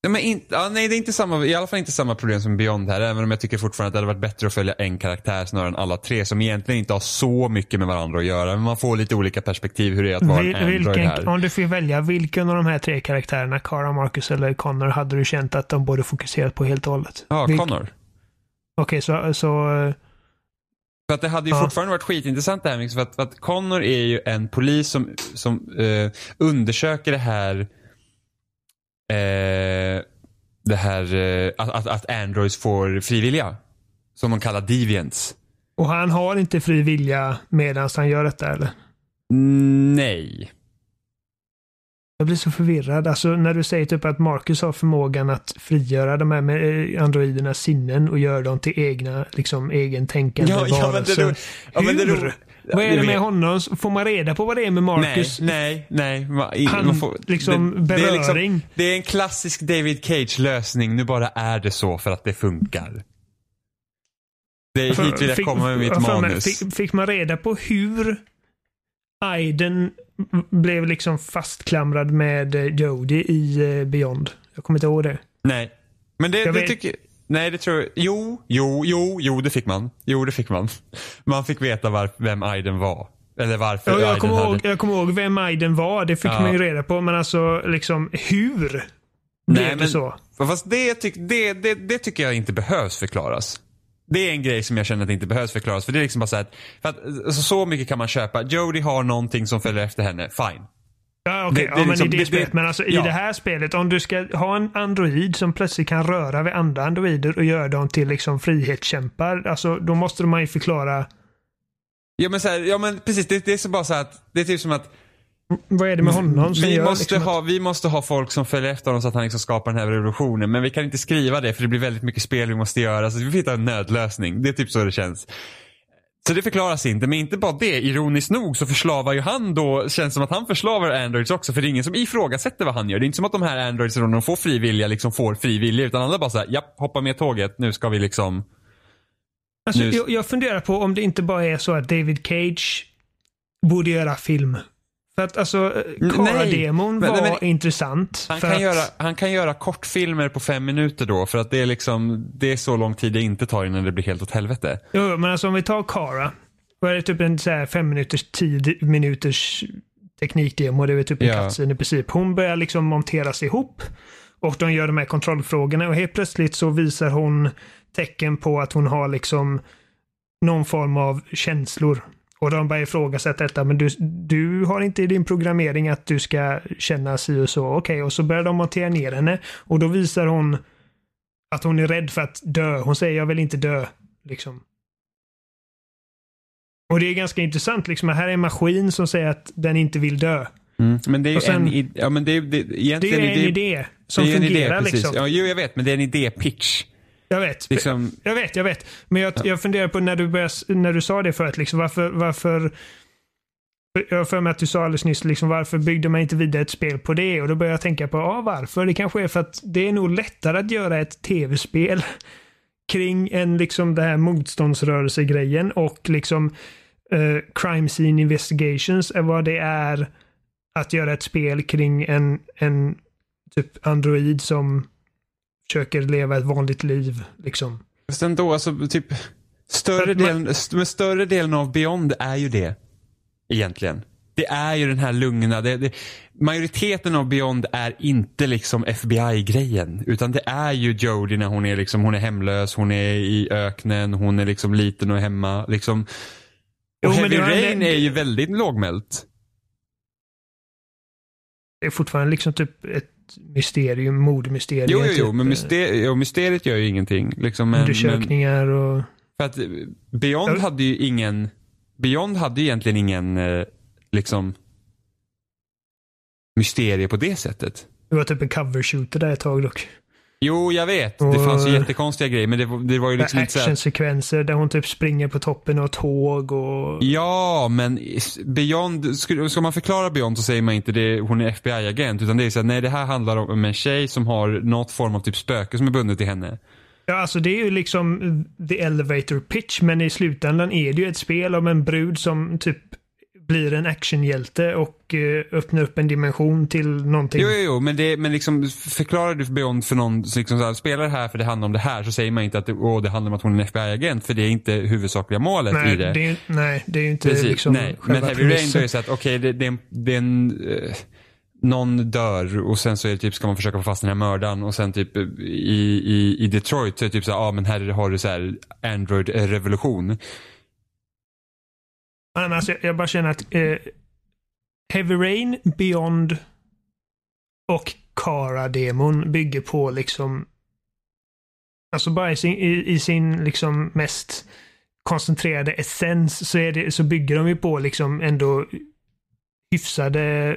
Ja, men in, ja, nej, det är inte samma, i alla fall inte samma problem som Beyond här. Även om jag tycker fortfarande att det hade varit bättre att följa en karaktär snarare än alla tre som egentligen inte har så mycket med varandra att göra. Men man får lite olika perspektiv hur det är att vara Vil- en Android vilken, här. om du får välja, vilken av de här tre karaktärerna, Cara, Marcus eller Connor, hade du känt att de borde fokuserat på helt och hållet? Ja, Vilk- Connor. Okej, så, så eh, För att det hade ju Ja. fortfarande varit skitintressant det här. För att, för att Connor är ju en polis som, som eh, undersöker det här eh, det här eh, att, att, att Androids får frivilliga. Som de kallar deviants. och han har inte fri vilja medan han gör detta eller? Nej. Jag blir så förvirrad. Alltså när du säger typ att Marcus har förmågan att frigöra de här eh, androidernas sinnen och göra dem till egna, liksom egen tänkande Ja, ja, men det varelser. ro- ja, men det Hur? ro- Vad är det med honom? Får man reda på vad det är med Marcus? Nej, nej, nej. Han, man får, liksom, det, det, är liksom, beröring. det är en klassisk David Cage-lösning. Nu bara är det så för att det funkar. Det är hit vill jag Fick- komma med mitt manus. Fick, fick man reda på hur Aiden blev liksom fastklamrad med eh, Jodie i eh, Beyond? Jag kommer inte ihåg det. Nej. Men det, Jag det vet- tycker Nej, det tror jag. Jo, jo, jo, jo, det fick man. Jo, det fick man. Man fick veta var, vem Aiden var. Eller varför Ja, jag, Aiden kommer hade... ihåg, jag kommer ihåg vem Aiden var. Det fick Ja. man ju reda på. Men alltså, liksom hur blev Nej, det men- så? Fast det, tyck, det, det, det tycker jag inte behövs förklaras. Det är en grej som jag känner att det inte behövs förklaras. För det är liksom bara så att, för att alltså, så mycket kan man köpa. Jodie har någonting som följer efter henne. Fine. Ja, okej. det- det är ja, men liksom- i det, spelet. det- Men alltså i ja. det här spelet, om du ska ha en android som plötsligt kan röra vid andra androider och göra dem till liksom frihetskämpar. Alltså, då måste man ju förklara Ja men, så här, ja, men precis, det, det är så bara så att, det är typ som att vad är det med honom som vi gör måste, liksom, ha, vi måste ha folk som följer efter honom så att han liksom skapar den här revolutionen. Men vi kan inte skriva det för det blir väldigt mycket spel vi måste göra. Så vi får hitta en nödlösning. Det är typ så det känns. Så det förklaras inte, men inte bara det. Ironiskt nog så förslavar ju han då, känns som att han förslavar Androids också. För det är ingen som ifrågasätter vad han gör. Det är inte som att de här Androids, när de får fri vilja, liksom får fri vilja. Utan alla bara såhär, japp, hoppa med tåget. Nu ska vi liksom. Alltså, Nu- jag, jag funderar på om det inte bara är så att David Cage borde göra film. För att alltså, nej. Cara-demon Men- var men- intressant. Han för kan, att, göra, han kan göra kortfilmer på fem minuter då. För att det är liksom, det är så lång tid det inte tar innan det blir helt åt helvete. Jo, men alltså om vi tar Cara. vad är det, typ en så här fem minuters tid, minuters teknikdemo. Det är typ en Ja. cutscene i princip. Hon börjar liksom monteras ihop. Och de gör de här kontrollfrågorna och helt plötsligt så visar hon tecken på att hon har liksom någon form av känslor. Och de börjar ifrågasätta detta, men du, du har inte i din programmering att du ska känna si och så. Okej, och så börjar de montera ner henne och då visar hon att hon är rädd för att dö. Hon säger jag vill inte dö. Liksom. Och det är ganska intressant. Liksom, här är en maskin som säger att den inte vill dö. Mm. Men det är ju sen- en, ja, men det är, det, Det är en idé som det är en idé, fungerar. precis. liksom. Ja, jo, jag vet, men det är en idé-pitch. Jag vet. Liksom, Jag vet, jag vet. Men jag, jag funderar på när du, började, när du sa det förut, liksom, varför, varför jag har för mig att du sa alldeles nyss, liksom, varför byggde man inte vidare ett spel på det? Och då började jag tänka på, ja varför? Det kanske är för att det är nog lättare att göra ett tv-spel <laughs> kring en liksom det här motståndsrörelsegrejen och liksom eh, crime scene investigations är vad det är att göra ett spel kring en, en typ android som försöker leva ett vanligt liv. Liksom. fast ändå, alltså typ större att man- delen, st- större delen av Beyond är ju det. Egentligen. Det är ju den här lugna, det, det, majoriteten av Beyond är inte liksom FBI-grejen. Utan det är ju Jodie när hon är liksom, hon är hemlös, hon är i öknen, hon är liksom liten och hemma. Liksom. Jo, Och men Heavy var en- Rain är ju väldigt lågmält. Det är fortfarande liksom typ ett mysterium, mordmysterium. Jo, jo, jo, typ, men eh, myster jo, mysteriet gör ju ingenting. Liksom, men, men, Undersökningar och... för att eh, Beyond Ja. hade ju ingen, Beyond hade ju egentligen ingen, eh, liksom, mysterie på det sättet. Det var typ en cover shooter där ett tag dock. Jo, jag vet. Det Och- fanns ju jättekonstiga grejer, men det, var- det var ju liksom inte så här, Actionsekvenser där hon typ springer på toppen av tåg och... Ja, men Beyond, ska, man förklara Beyond så säger man inte det, hon är FBI-agent. Utan det är så här, nej det här handlar om en tjej som har något form av typ spöke som är bundet till henne. Ja, alltså det är ju liksom the elevator pitch, men i slutändan är det ju ett spel om en brud som typ blir en actionhjälte och eh, öppnar upp en dimension till någonting. Jo, jo, jo, men, det, men liksom förklarar du Beyond för någon som liksom så här, spelar det här för det handlar om det här så säger man inte att det, åh, det handlar om att hon är en FBI-agent för det är inte huvudsakliga målet nej, i det. det är, nej, det är ju inte Precis, liksom nej. Men Heavy Rain då är så att okej, det, det, är en- det är en... Eh, någon dör och sen så är det typ, ska man försöka få fast den här mördaren och sen typ i, i, i Detroit så är det typ så här, ja men här har du så här Android-revolution. Men alltså, jag bara känner att eh, Heavy Rain, Beyond och Kara-demon bygger på liksom Alltså bara i sin, i, i sin liksom mest koncentrerade essens så, är det, så bygger de ju på liksom ändå hyfsade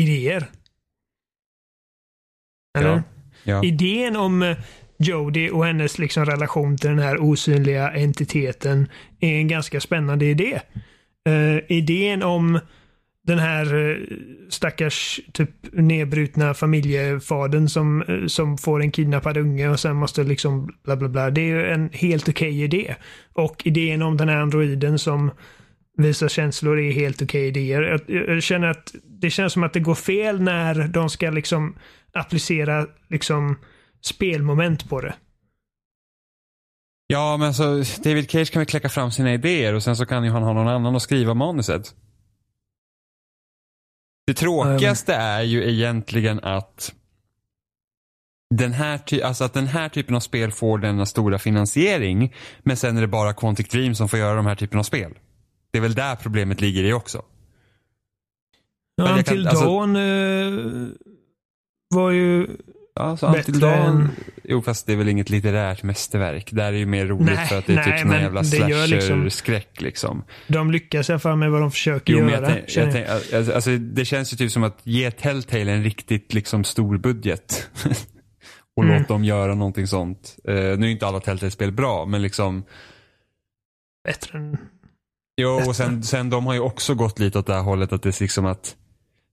idéer. Eller? Ja. Ja. Idén om eh, Jodie och hennes liksom relation till den här osynliga entiteten är en ganska spännande idé. Uh, idén om den här uh, stackars typ nedbrutna familjefadern som, uh, som får en kidnappad unge och sen måste liksom bla bla bla. Det är ju en helt okej idé. Och idén om den här androiden som visar känslor är helt okej idéer. Jag, jag känner att det känns som att det går fel när de ska liksom applicera liksom spelmoment på det ja, men alltså David Cage kan väl kläcka fram sina idéer och sen så kan ju han ha någon annan att skriva manuset. Det tråkigaste är ju egentligen att den här, ty- alltså att den här typen av spel får denna stora finansiering men sen är det bara Quantic Dream som får göra de här typen av spel. Det är väl där problemet ligger i också. Ja, Until alltså- Dawn eh, var ju... Ja, så Dawn, än- jo fast det är väl inget litterärt mästerverk. Där är ju mer roligt Nej, för att det är nej, typ sån men jävla gör liksom- slasher-skräck liksom. De lyckas i alla fall med vad de försöker Jo, göra. jag tänk, jag tänk, alltså, alltså, det känns ju typ som att ge Telltale en riktigt liksom stor budget. <laughs> och Mm. låt dem göra någonting sånt. Uh, nu är inte alla Telltale-spel bra, men liksom Bättre än... Jo, och sen, sen de har ju också gått lite åt det här hållet att det är liksom att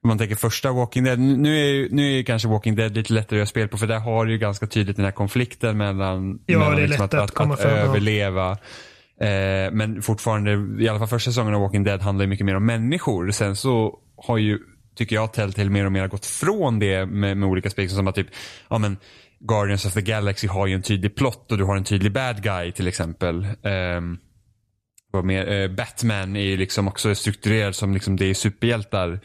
om man tänker första Walking Dead, nu är ju, nu är ju kanske Walking Dead lite lättare att göra spel på för där har du ju ganska tydligt den här konflikten mellan, Ja, mellan liksom att komma fram, ja. överleva. Eh, men fortfarande, i alla fall första säsongen av Walking Dead handlar ju mycket mer om människor. Sen så har ju, tycker jag, Telltale mer och mer gått från det med, med olika spel som att typ, ja men Guardians of the Galaxy har ju en tydlig plott och du har en tydlig bad guy till exempel. Ehm, vad mer, eh, Batman är ju liksom också strukturerad som liksom det är superhjältar.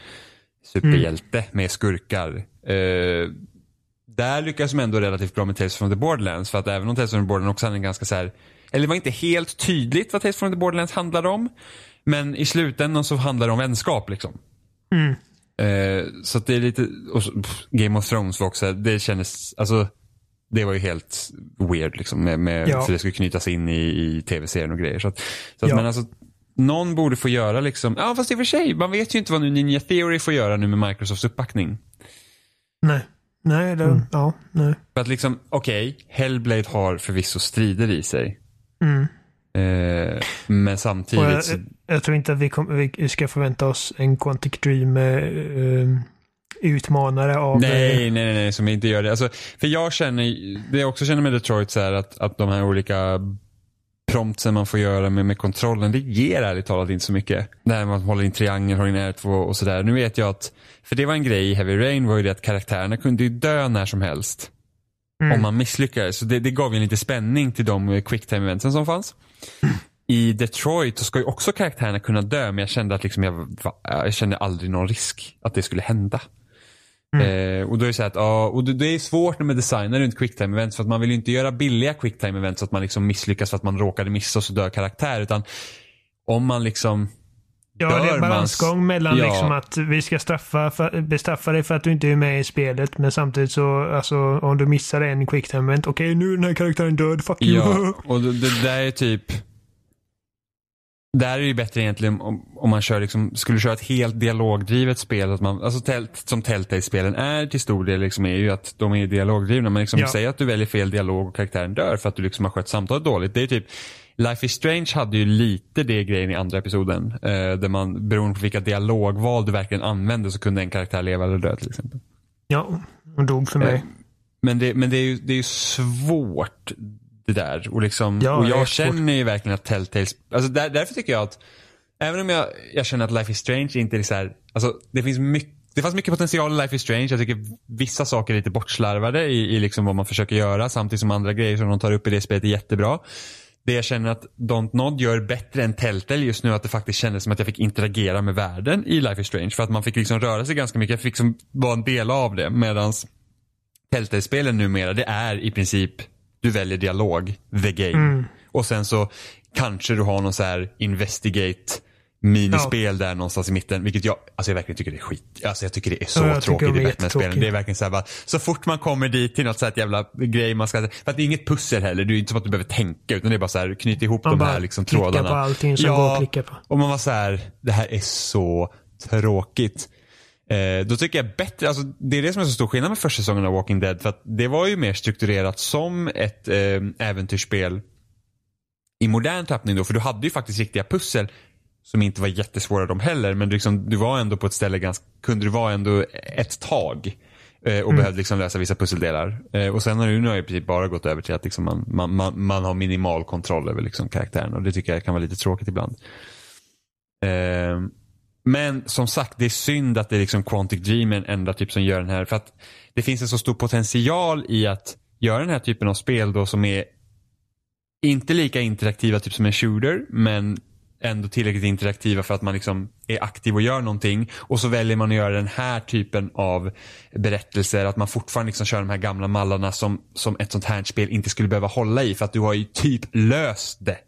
Superhjälte med skurkar. Eh, där lyckas de ändå relativt bra med Tales from the Borderlands. För att även om Tales from the Borderlands också hade en ganska så här, eller det var inte helt tydligt vad Tales from the Borderlands handlade om. Men i slutändan så handlar det om vänskap liksom. Mm. Eh, så det är lite, och så, pff, Game of Thrones var också, det kändes, alltså det var ju helt weird liksom med, med Ja. för det skulle knytas in i, i tv-serien och grejer. Så att, så att, Ja. men alltså, någon borde få göra liksom, ja fast i och för sig, man vet ju inte vad nu Ninja Theory får göra nu med Microsofts uppbackning. Nej. Nej, det, ja, nej. För att liksom, okej, Hellblade har förvisso strider i sig. Mm. Eh, men samtidigt jag, så, jag tror inte att vi, kom, vi ska förvänta oss en Quantic Dream eh, utmanare av... Nej, nej, nej, nej, som inte gör det. Alltså, för jag känner, det jag också känner med Detroit så är att, att de här olika promptsen man får göra med, med kontrollen, det ger ärligt talat inte så mycket. Det här med att man håller in triangel, håller in R2 och sådär. Nu vet jag att, för det var en grej i Heavy Rain var ju det att karaktärerna kunde ju dö när som helst. Mm. Om man misslyckades. Så det, det gav ju lite spänning till de eh, quicktime eventsen som fanns. I Detroit så ska ju också karaktärerna kunna dö men jag kände att liksom jag, jag kände aldrig någon risk att det skulle hända. Eh, och då är det så att, ja, och det, det är svårt med designer runt quicktime events för att man vill ju inte göra billiga quicktime events så att man liksom misslyckas för att man råkade missa och så dör karaktär utan om man liksom Ja, det är en balansgång mellan Ja. liksom att vi ska straffa, för, bestraffa dig för att du inte är med i spelet, men samtidigt så, alltså om du missar en quicktime event, okej nu är den här karaktären död, fuck you. Ja, <laughs> och det, det där är typ där är det ju bättre egentligen om, om man kör liksom, skulle köra ett helt dialogdrivet spel. Att man, alltså tel, som Telltale-spelen är till stor del liksom, är ju att de är dialogdrivna. Men liksom, Ja. säg att du väljer fel dialog och karaktären dör för att du liksom har skött samtalet dåligt. Det är typ Life is Strange hade ju lite det grejen i andra episoden. Eh, där man, beroende på vilka dialogval du verkligen använde så kunde en karaktär leva eller dö till exempel. Ja, hon dog för mig. Eh, Men det, men det är ju det är ju svårt det där. Och, liksom, Ja, och jag känner ju verkligen att Telltale, alltså där, därför tycker jag att, även om jag, jag känner att Life is Strange inte är så här, alltså det finns mycket det fanns mycket potential i Life is Strange. Jag tycker vissa saker är lite bortslarvade i, i liksom vad man försöker göra samtidigt som andra grejer som de tar upp i det spelet är jättebra. Det jag känner att Don't Nod gör bättre än Telltale just nu att det faktiskt kändes som att jag fick interagera med världen i Life is Strange. För att man fick liksom röra sig ganska mycket. Jag fick liksom vara en del av det. Medans Telltale-spelen numera, det är i princip du väljer dialog, the game. Och sen så kanske du har någon så här investigate minispel där någonstans i mitten. Vilket jag, alltså jag verkligen tycker det är skit. Alltså jag tycker det är så Ja, tråkigt i Batman-spelen. Det är verkligen så här bara, så fort man kommer dit till något så här ett jävla grej man ska, för att det är inget pussel heller. Det är inte som att du behöver tänka utan det är bara så här, knyta ihop Man de bara här liksom klickar trådarna. på allting som går att klicka på. Och man var så här, det här är så tråkigt. Eh, då tycker jag bättre, alltså det är det som är så stor skillnad med första säsongen av Walking Dead. För att det var ju mer strukturerat som ett eh, äventyrsspel i modern tappning då. För du hade ju faktiskt riktiga pussel som inte var jättesvåra de heller. Men du, liksom, du var ändå på ett ställe ganska, kunde du vara ändå ett tag. eh, Och behövde liksom lösa vissa pusseldelar. Eh, och sen har du nu har jag i princip bara gått över till att liksom man, man, man, man har minimal kontroll över liksom karaktären. Och det tycker jag kan vara lite tråkigt ibland. Eh, men som sagt, det är synd att det är liksom Quantic Dream är en enda typ som gör den här. För att det finns en så stor potential i att göra den här typen av spel då som är inte lika interaktiva typ som en shooter, men ändå tillräckligt interaktiva för att man liksom är aktiv och gör någonting. Och så väljer man att göra den här typen av berättelser, att man fortfarande liksom kör de här gamla mallarna som, som ett sånt här spel inte skulle behöva hålla i för att du har ju typ löst det.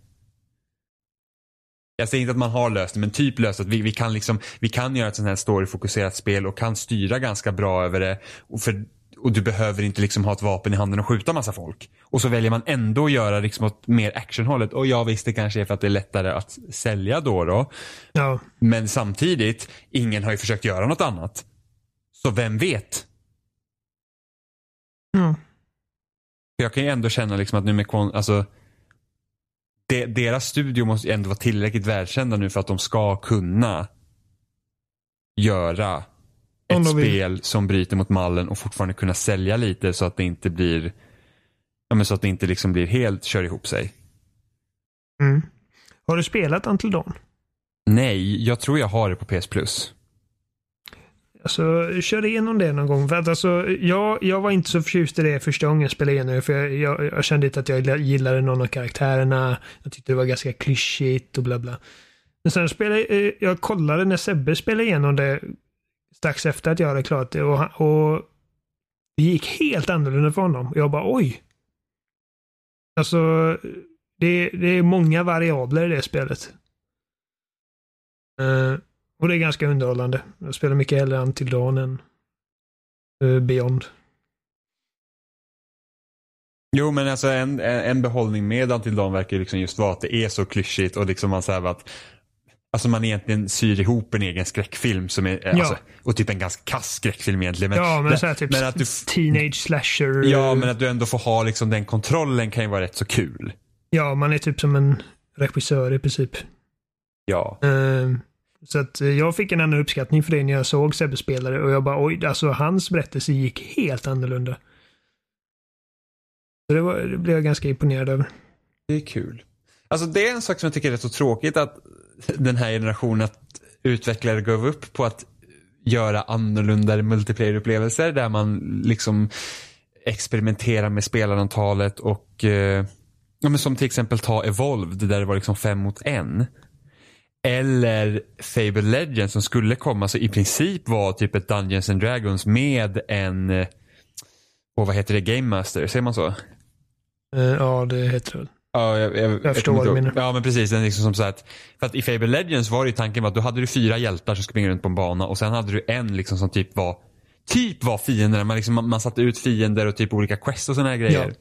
Jag säger inte att man har löst det, men typ löst att vi, vi kan liksom, vi kan göra ett sånt här storyfokuserat spel och kan styra ganska bra över det. Och, för, och du behöver inte liksom ha ett vapen i handen och skjuta massa folk. Och så väljer man ändå att göra liksom åt mer actionhållet. Och jag visst det kanske är för att det är lättare att sälja då då. Ja, Men samtidigt, ingen har ju försökt göra något annat. Så vem vet? ja. För Jag kan ju ändå känna liksom att nu med alltså de, deras studio måste ändå vara tillräckligt välkända nu för att de ska kunna göra ett de vill. spel som bryter mot mallen och fortfarande kunna sälja lite så att det inte blir ja, men så att det inte liksom blir helt kör ihop sig. Mm. Har du spelat Until Dawn? Nej, jag tror jag har det på PS Plus. Alltså, kör igenom det någon gång. För att alltså, jag, jag var inte så förtjust i det första gången jag spelade igenom det. För jag, jag, jag kände inte att jag gillade någon av karaktärerna. Jag tyckte det var ganska klyschigt och bla bla. Men sen spelade eh, jag kollade när Sebbe spelade igenom det strax efter att jag hade klarat det. Och, och det gick helt annorlunda för honom. Jag bara oj. Alltså, det, det är många variabler i det spelet. Uh, och det är ganska underhållande. Jag spelar mycket hellre Until Dawn än uh, Beyond. Jo, men alltså en, en behållning med Until Dawn verkar liksom just vara att det är så klyschigt och liksom man säger att Alltså man egentligen syr ihop en egen skräckfilm som är, ja. alltså, och typ en ganska kass skräckfilm egentligen. Men, ja, men, så här, typ men att du, teenage slasher. Ja, men att du ändå får ha liksom den kontrollen kan ju vara rätt så kul. Ja, man är typ som en regissör i princip. Ja. Uh, så att eh, jag fick en annan uppskattning för det när jag såg Sebbe spelare och jag bara oj, alltså hans berättelse gick helt annorlunda. Så det, var, det blev jag ganska imponerad över. Det är kul. Alltså det är en sak som jag tycker är rätt så tråkigt att den här generationen att utvecklare gav upp på att göra annorlunda multiplayer-upplevelser där man liksom experimenterar med spelarantalet och eh, ja, men som till exempel ta Evolved där det var liksom fem mot en. Eller Fable Legends som skulle komma så i princip var typ ett Dungeons and Dragons med en, och eh, vad heter det, Game Master, säger man så? Uh, ja, det heter det väl. Ja, jag, jag, jag förstår vad du menar. Ja, men precis. Den liksom som så att, för att i Fable Legends var det ju tanken att då hade du fyra hjältar som springer runt på en bana och sen hade du en liksom som typ var typ var fiender. Man, liksom, man, man satte ut fiender och typ olika quests och sådana här grejer. Ja.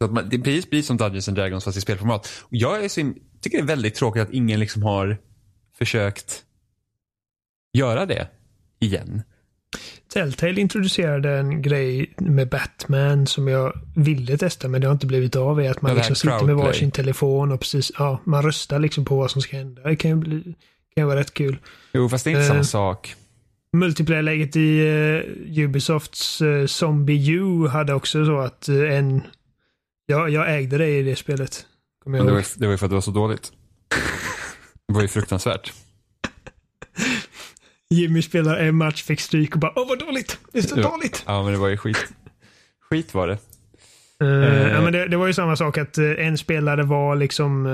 Så att man, det precis blir som Dungeons and Dragons fast i spelformat. Och jag är så, tycker det är väldigt tråkigt att ingen liksom har försökt göra det igen. Telltale introducerade en grej med Batman som jag ville testa men det har inte blivit av. Är att man liksom sitter med varsin telefon och precis, ja, man röstar liksom på vad som ska hända. Det kan ju bli, kan vara rätt kul. Jo, fast det är inte uh, samma sak. Multiplayer-läget i uh, Ubisofts uh, Zombie U hade också så att en... Ja, jag ägde det i det spelet. Men det var, det var ju för att det var så dåligt. Det var ju fruktansvärt. Jimmy spelar en match, fick stryk och bara åh vad dåligt, det är så dåligt. Ja men det var ju skit. Skit var det. Uh, uh. Ja, men det, det, var ju samma sak att uh, en spelare var liksom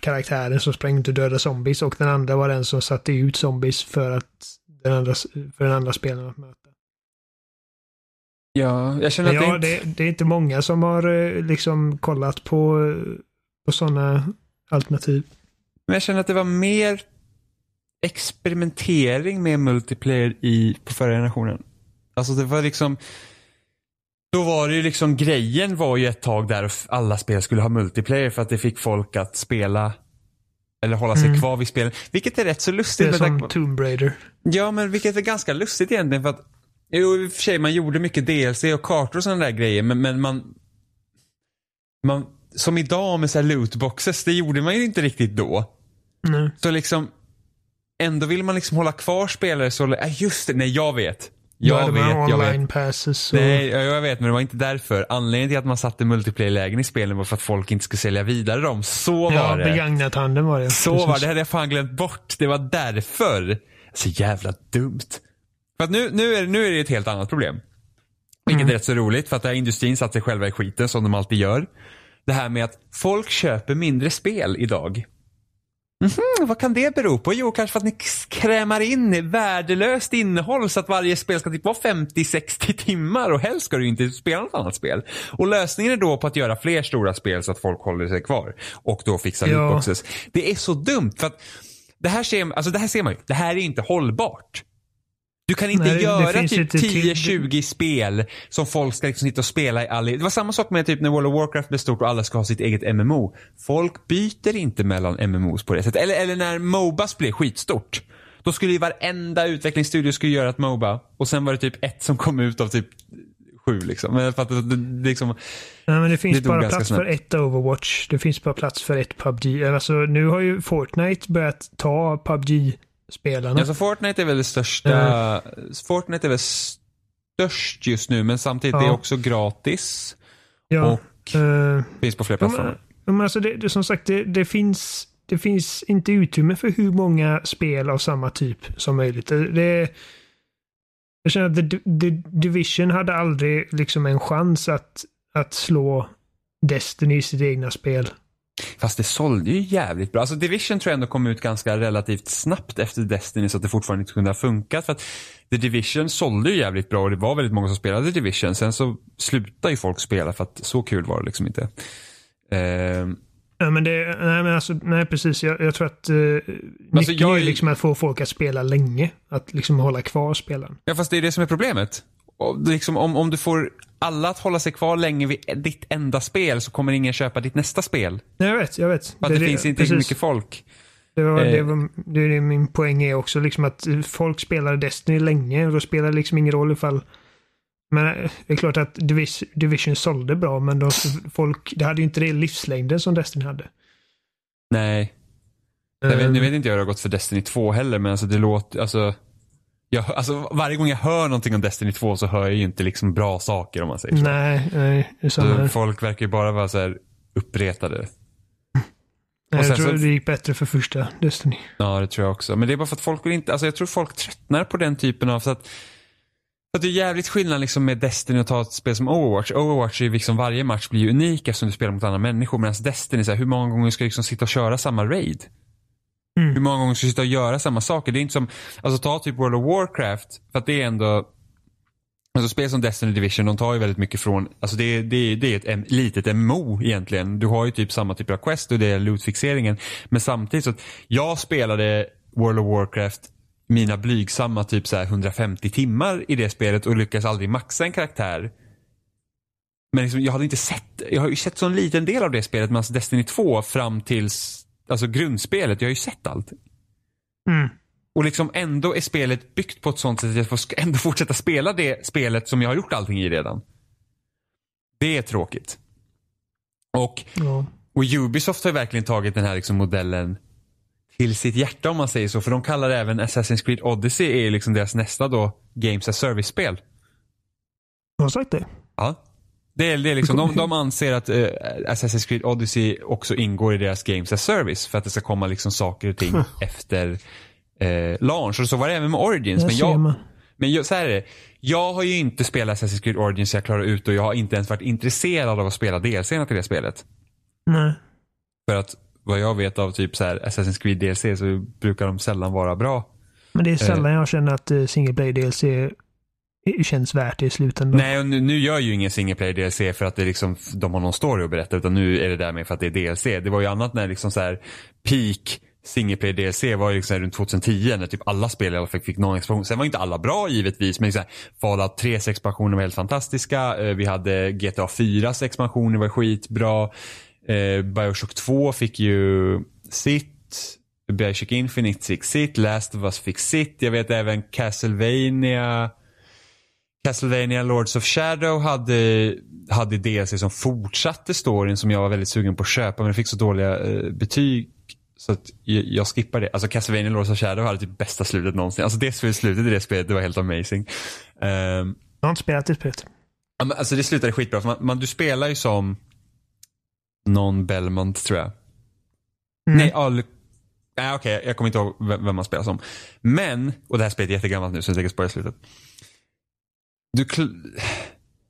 karaktären som sprang ut och dödade zombies och den andra var den som satte ut zombies för att den andra, för den andra spelaren att möta. Ja, jag känner att ja, det, inte... det, det är inte många som har liksom kollat på, på sådana alternativ. Men jag känner att det var mer experimentering med multiplayer i, på förra generationen. Alltså det var liksom då var det ju liksom grejen var ju ett tag där alla spel skulle ha multiplayer för att det fick folk att spela eller hålla sig mm. kvar vid spelen. Vilket är rätt så lustigt. Det är som Tomb Raider. Ja, men vilket är ganska lustigt egentligen för att Jo, i och för sig man gjorde mycket DLC och kartor och sådana där grejer men, men man man, som idag med så här lootboxes, det gjorde man ju inte riktigt då. Mm. Så liksom ändå vill man liksom hålla kvar spelare så, äh, just det, nej jag vet. Jag vet, jag vet. Passes och... Nej, jag vet, men det var inte därför. Anledningen till att man satte multiplayer-lägen i spelen var för att folk inte skulle sälja vidare dem. Så ja, var det. Ja, begagnat handeln var det. Så Precis. var det. Det hade jag fan glömt bort. Det var därför. Så jävla dumt. För att nu, nu, är, nu är det ett helt annat problem. Vilket mm. är rätt så roligt för att här industrin satt sig själva i skiten som de alltid gör. Det här med att folk köper mindre spel idag. Mm, vad kan det bero på? Jo, kanske för att ni krämar in värdelöst innehåll så att varje spel ska typ vara 50-60 timmar och helst ska du inte spela något annat spel. Och lösningen är då på att göra fler stora spel så att folk håller sig kvar. Och då fixa ja. lootboxes. Det är så dumt för att det här ser, alltså det här ser man ju. Det här är inte hållbart. Du kan inte Nej, göra typ 10-20 spel som folk ska liksom sitta och spela i all Det var samma sak med typ när World of Warcraft blev stort och alla ska ha sitt eget MMO. Folk byter inte mellan MMOs på det sättet. Eller, eller när Mobas blev skitstort. Då skulle ju varenda utvecklingsstudio skulle göra ett Moba och sen var det typ ett som kom ut av typ sju liksom. Men för att det, det, liksom, Nej, men det finns det bara plats snabbt. för ett Overwatch. Det finns bara plats för ett PubG. Alltså nu har ju Fortnite börjat ta PubG spelarna. Alltså Fortnite är väl det största. Uh. Fortnite är väl störst just nu men samtidigt ja. är det också gratis. Ja. Och uh, finns på fler plattformar. Men, alltså det, det, som sagt, det, det, finns, det finns inte utrymme för hur många spel av samma typ som möjligt. Det, det, jag känner att The, The Division hade aldrig liksom en chans att, att slå Destiny i sitt egna spel. Fast det sålde ju jävligt bra. Alltså Division tror jag ändå kom ut ganska relativt snabbt efter Destiny så att det fortfarande inte kunde ha funkat. För att The Division sålde ju jävligt bra och det var väldigt många som spelade Division. Sen så slutade ju folk spela för att så kul var det liksom inte. Uh, Ja, men det, nej, men alltså, nej precis. Jag, jag tror att uh, alltså, jag är liksom att få folk att spela länge. Att liksom hålla kvar spelen. Ja, fast det är det som är problemet. Liksom, om, om du får alla att hålla sig kvar länge vid ditt enda spel så kommer ingen köpa ditt nästa spel. Nej, jag vet, jag vet. För att det, det finns inte så mycket folk. Det, var, eh. det, var, det är min poäng är också, liksom att folk spelar Destiny länge och då spelar det liksom ingen roll ifall men eh, det är klart att Division sålde bra, men de, folk, det hade ju inte det livslängden som Destiny hade. Nej. Jag vet, nu vet inte jag hur det har gått för Destiny 2 heller, men alltså det låter, alltså, jag, alltså varje gång jag hör någonting om Destiny 2 så hör jag ju inte liksom bra saker om man säger så. Nej, nej. Det är så folk verkar ju bara vara så här uppretade. Nej, jag tror så, det gick bättre för första Destiny. Ja, det tror jag också. Men det är bara för att folk vill inte, alltså jag tror folk tröttnar på den typen av, så att för det är jävligt skillnad liksom med Destiny att ta ett spel som Overwatch. Overwatch är liksom varje match blir unik eftersom du spelar mot andra människor. Medan Destiny, så här, hur många gånger ska du liksom sitta och köra samma raid? Mm. Hur många gånger ska du sitta och göra samma saker? Det är inte som, alltså ta typ World of Warcraft, för att det är ändå Alltså spel som Destiny Division, de tar ju väldigt mycket från, alltså det, det, det är ett litet MMO egentligen. Du har ju typ samma typ av quest och det är lootfixeringen. Men samtidigt så, att jag spelade World of Warcraft mina blygsamma typ så 150 timmar i det spelet och lyckas aldrig maxa en karaktär. Men liksom, jag hade inte sett, jag har ju sett så en liten del av det spelet med Destiny 2 fram tills, alltså grundspelet, jag har ju sett allt. Mm. Och liksom ändå är spelet byggt på ett sånt sätt att jag får <laughs> ändå fortsätta spela det spelet som jag har gjort allting i redan. Det är tråkigt. Och, ja. och Ubisoft har verkligen tagit den här liksom modellen till sitt hjärta om man säger så. För de kallar även Assassin's Creed Odyssey är liksom deras nästa då Games as Service-spel. Har de sagt det? Ja. Det är, det är liksom, de, de anser att uh, Assassin's Creed Odyssey också ingår i deras Games as Service för att det ska komma liksom saker och ting <laughs> efter uh, launch. Och så var det även med Origins. Det men jag, men jag, så här är det. Jag har ju inte spelat Assassin's Creed Origins så jag klarar ut och jag har inte ens varit intresserad av att spela DLC till det spelet. Nej. För att vad jag vet av typ så här Assassin's Creed DLC så brukar de sällan vara bra. Men det är sällan eh. jag känner att uh, single player DLC känns värt det i slutändan. Nej, och nu, nu gör ju ingen single player DLC för att det liksom, de har någon story att berätta utan nu är det där med för att det är DLC. Det var ju annat när liksom så här peak single player DLC var ju liksom runt 2010 när typ alla spel i alla fall fick någon expansion. Sen var inte alla bra givetvis men liksom Fallout 3s expansioner var helt fantastiska. Eh, vi hade GTA 4s expansioner var skitbra. Eh, Bioshock 2 fick ju sitt. Bioshock Infinite fick sitt. Last of Us fick sitt. Jag vet även Castlevania Castlevania Lords of Shadow hade, hade DLC som fortsatte storyn som jag var väldigt sugen på att köpa men det fick så dåliga eh, betyg. Så att jag, jag skippar det. Alltså Castlevania Lords of Shadow hade typ bästa slutet någonsin. Alltså det slutet i det spelet, det var helt amazing. Um, jag har inte spelat det spelet. Ja, men alltså det slutade skitbra. För man, man, du spelar ju som någon Belmont tror jag. Mm. Nej, all... Nej okej, okay, jag kommer inte ihåg vem man spelar som. Men, och det här spelet är jättegammalt nu så jag tänker spara slutet. Du,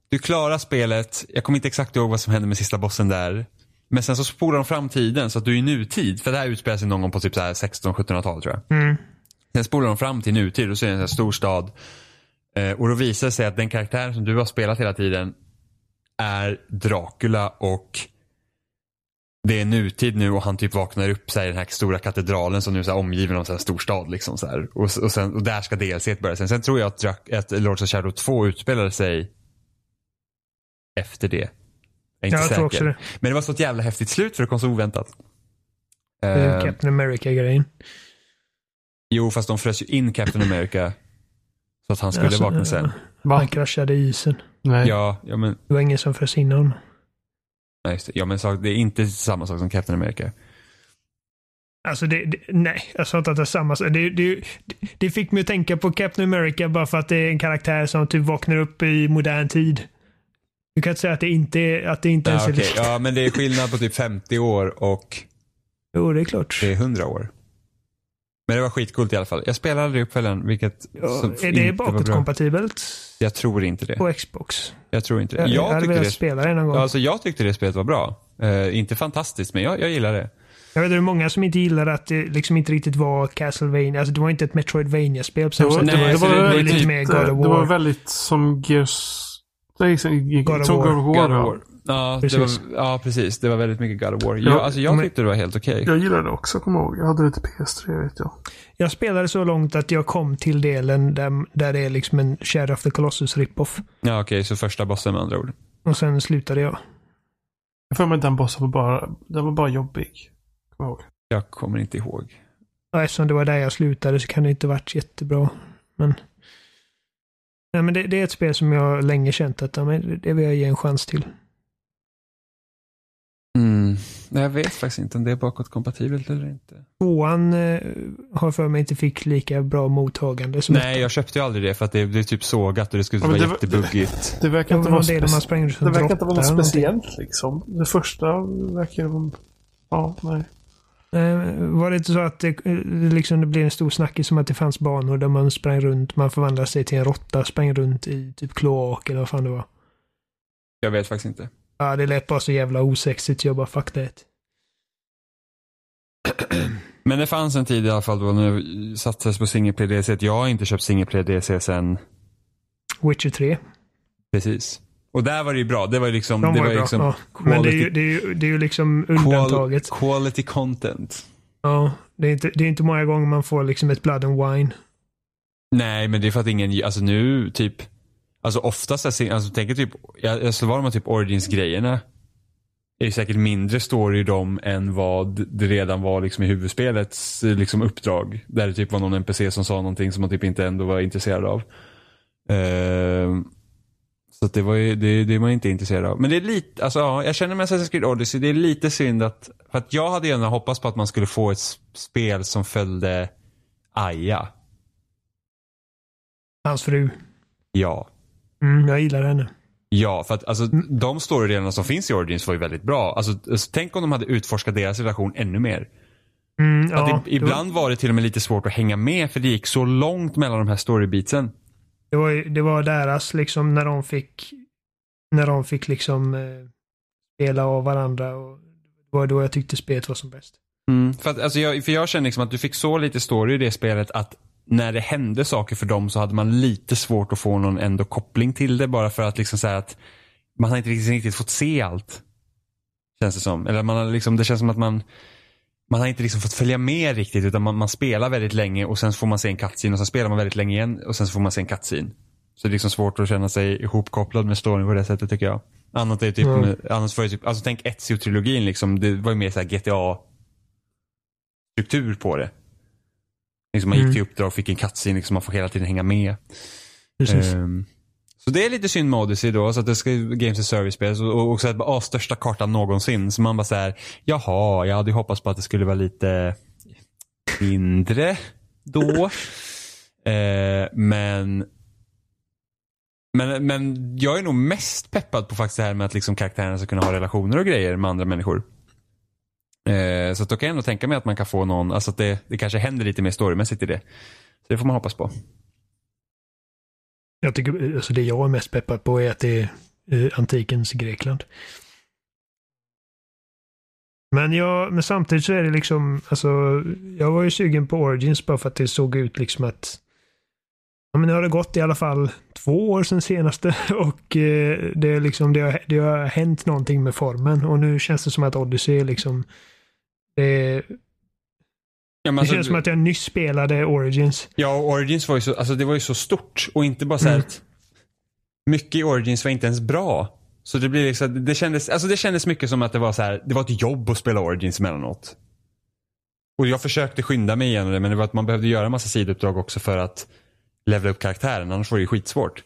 du klarar spelet, jag kommer inte exakt ihåg vad som hände med sista bossen där. Men sen så spolar de fram tiden så att du är i nutid. För det här utspelar sig någon gång på typ 16-1700-talet tror jag. Mm. Sen spolar de fram till nutid och så är det en stor stad. Eh, och då visar det sig att den karaktär som du har spelat hela tiden är Dracula och det är nutid nu och han typ vaknar upp så här, i den här stora katedralen som nu är omgiven av en stor stad. Liksom, så här. Och, och, sen, och där ska DLC börja. Sen, sen tror jag att, att Lords of Shadow 2 utspelade sig efter det. Jag är inte ja, jag säker. Tror också det. Men det var så ett jävla häftigt slut för det kom så oväntat. Uh, Captain America-grejen. Jo, fast de frös ju in Captain America. Så att han skulle alltså, vakna sen. Han kraschade i isen. Nej. Ja, ja, men... Det var ingen som frös in honom. Ja, just det. Ja, men det är inte samma sak som Captain America. Alltså det, det, nej, jag sa inte att det är samma sak. Det, det, det fick mig att tänka på Captain America bara för att det är en karaktär som typ vaknar upp i modern tid. Du kan inte säga att det inte, att det inte ja, ens är okay. Ja, men det är skillnad på typ 50 år och Jo, det är klart. Det är hundra år. Men det var skitcoolt i alla fall. Jag spelade aldrig uppföljaren, vilket Ja, är det bakåtkompatibelt Jag tror inte det. på Xbox? Jag tror inte det. Jag, jag Jag hade tyckte velat det, spela det någon gång. alltså, jag tyckte det spelet var bra. Eh, inte fantastiskt, men jag, jag gillar det. Jag vet att det är många som inte gillar att det liksom inte riktigt var Castlevania. Alltså det var inte ett Metroidvania-spel på Det samma var, sätt. Det, var, alltså, det, det var, var lite mer God of det var War. väldigt som Gears... God of War. God of War. Ja. Ja. Det var, ja, precis. Det var väldigt mycket God of War. Ja, Jag, alltså, jag tyckte det var helt okej. Jag gillade det också, kommer jag ihåg. Jag hade det till PS3, vet jag. Jag spelade så långt att jag kom till delen där, där det är liksom en Shadow of the Colossus rip-off. Ja, okej. så första bossen med andra ord. Och sen slutade jag. Jag får mig att den bossen var bara, den var bara jobbig. Kommer jag ihåg. Jag kommer inte ihåg. Och eftersom det var där jag slutade så kan det inte varit jättebra. Men, nej, men det, det är ett spel som jag länge känt att ja, men det vill jag ge en chans till. Mm. Nej, Jag vet faktiskt inte om det är bakåtkompatibelt eller inte. Tvåan eh, har för mig inte fick lika bra mottagande som Nej, jag köpte ju aldrig det för att det, är typ sågat och det skulle Ja, vara det var- jättebuggigt. Det verkar Det inte var vara, det det verkar inte något speciellt liksom. Det första verkar vara... Ja, nej. Eh, Var det inte så att det, eh, liksom det blev en stor snackis som att det fanns banor där man sprang runt, man förvandlade sig till en råtta, sprang runt i typ kloak eller vad fan det var. Jag vet faktiskt inte. Ja, det lät bara så jävla osexigt jag bara fuck det. <clears throat> Men det fanns en tid i alla fall då när det satsades på single player DLC. Jag har inte köpt single player DLC sen Witcher 3. precis. Och där var det ju bra. Det var ju liksom, De det var var ju ju bra. liksom ja. Men det är, ju, quality- det, är ju, det är ju liksom undantaget. qual- quality content. Ja, det är, inte, det är inte många gånger man får liksom ett blood and wine. Nej, men det är för att ingen, alltså nu typ, alltså oftast, alltså, alltså tänker typ, jag, jag slår vad de typ Origins-grejerna är ju säkert mindre story i dem än vad det redan var liksom i huvudspelets liksom uppdrag. Där det typ var någon NPC som sa någonting som man typ inte ändå var intresserad av. Ehm, så det var ju, det, det är man inte intresserad av. Men det är lite, alltså ja, jag känner med Assassin's Creed Odyssey, det är lite synd att, för att jag hade gärna hoppats på att man skulle få ett spel som följde Aya. Hans fru. Ja. Mm, jag gillar henne. Ja, för att alltså, de storydelarna som finns i Origins var ju väldigt bra. Alltså, alltså, tänk om de hade utforskat deras relation ännu mer. Mm, Att ja, det var- ibland var det till och med lite svårt att hänga med för det gick så långt mellan de här storybeatsen. Det var, det var deras liksom när de fick när de fick liksom eh, spela av varandra och det var då jag tyckte spelet var som bäst. För, att, alltså, jag, för jag känner liksom att du fick så lite story i det spelet att när det hände saker för dem så hade man lite svårt att få någon ändå koppling till det bara för att liksom säga att man har inte riktigt, riktigt fått se allt. Känns det som. Eller man har liksom, det känns som att man man har inte liksom fått följa med riktigt utan man, man spelar väldigt länge och sen får man se en cutscene och sen spelar man väldigt länge igen och sen så får man se en cutscene. Så det är liksom svårt att känna sig ihopkopplad med storyn på det sättet tycker jag. Annat är typ, med, annars var typ, alltså tänk Ezio-trilogin liksom, det var ju mer såhär GTA struktur på det. Liksom man gick Mm. till uppdrag och fick en cutscene, liksom man får hela tiden hänga med. Ehm, så det är lite synd med Odyssey då, så att det ska Games as Service-spel och också att ah, största kartan någonsin. Så man bara såhär, jaha, jag hade ju hoppats på att det skulle vara lite mindre då. <laughs> Eh, men men, men jag är nog mest peppad på faktiskt det här med att liksom karaktärerna ska kunna ha relationer och grejer med andra människor. Eh, så att då kan jag ändå tänka mig att man kan få någon, alltså att det, det kanske händer lite mer storymässigt i det. Så det får man hoppas på. Jag tycker, alltså det jag är mest peppad på är att det är eh, antikens Grekland. Men, jag, men samtidigt så är det liksom, alltså, jag var ju sugen på Origins bara för att det såg ut liksom att Ja, men nu har det gått i alla fall två år sedan senaste <laughs> och eh, det, är liksom, det, har, det har hänt någonting med formen och nu känns det som att Odyssey är liksom det, Ja, det alltså, känns som att jag nyss spelade Origins. Ja, och Origins var ju så, alltså det var ju så stort och inte bara så här Mm. att mycket i Origins var inte ens bra. Så det blir liksom, det kändes, alltså det kändes mycket som att det var så här, det var ett jobb att spela Origins emellanåt. Och jag försökte skynda mig igenom det men det var att man behövde göra en massa sidouppdrag också för att levla upp karaktären, annars var det ju skitsvårt.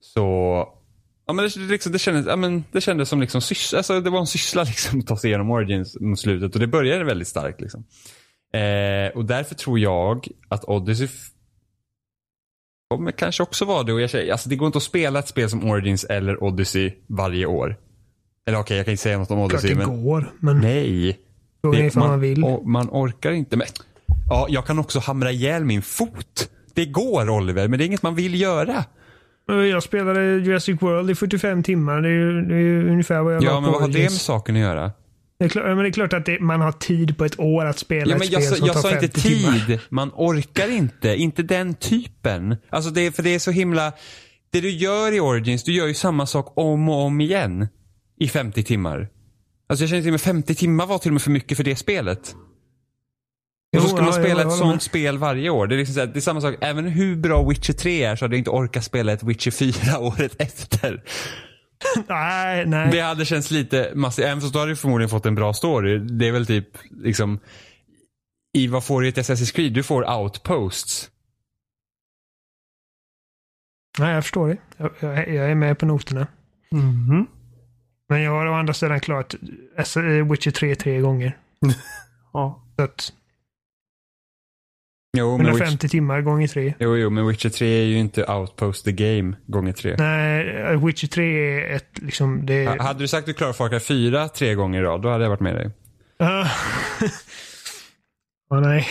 Så, ja men det, liksom, det, kändes, ja, men det kändes som liksom sys, alltså det var en syssla <laughs> liksom att ta sig igenom Origins mot slutet och det började väldigt starkt liksom. Eh, och därför tror jag att Odyssey kommer kanske också vara det. Och jag säger, alltså det går inte att spela ett spel som Origins eller Odyssey varje år. Eller okej, jag kan inte säga något om Klart Odyssey. det Men, går, men nej. Det- ifall man vill. och man orkar inte. Men, ja, jag kan också hamra ihjäl min fot. Det går Oliver, men det är inget man vill göra. Jag spelade Jurassic World i 45 timmar. Det är ju, det är ju ungefär vad jag Ja, men på vad har det med saken att göra? Det är klart, men det är klart att det, man har tid på ett år att spela Ja, ett men jag, spel sa- som jag tar sa 50 inte timmar. tid. Man orkar inte. Inte den typen. Alltså det, för det är så himla... Det du gör i Origins, du gör ju samma sak om och om igen. I 50 timmar. Alltså jag känner till och med 50 timmar var till och med för mycket för det spelet. Och så Jo, ska man spela ett sånt spel varje år. Det är, liksom så här, det är samma sak. Även hur bra Witcher 3 är så hade jag inte orkat spela ett Witcher 4 <laughs> året efter. Nej, nej. Det hade känts lite massivt. Även fast du hade du förmodligen fått en bra story. Det är väl typ liksom i vad får du i ett Assassin's Creed? Du får outposts. nej, jag förstår det. Jag, jag, jag är med på noterna. Mhm. Men jag har å andra sidan klart eh, Witcher 3 tre gånger. <laughs> Ja. Så att Jo men, Witcher, 150 timmar gånger tre. jo, jo, men Witcher 3 är ju inte outpost the game gånger 3. Nej, eh, Witcher 3 är ett liksom... Det är, Hade du sagt att du klarar Far Cry 4 tre gånger i rad, då hade jag varit med dig. <laughs> Ah. Åh nej.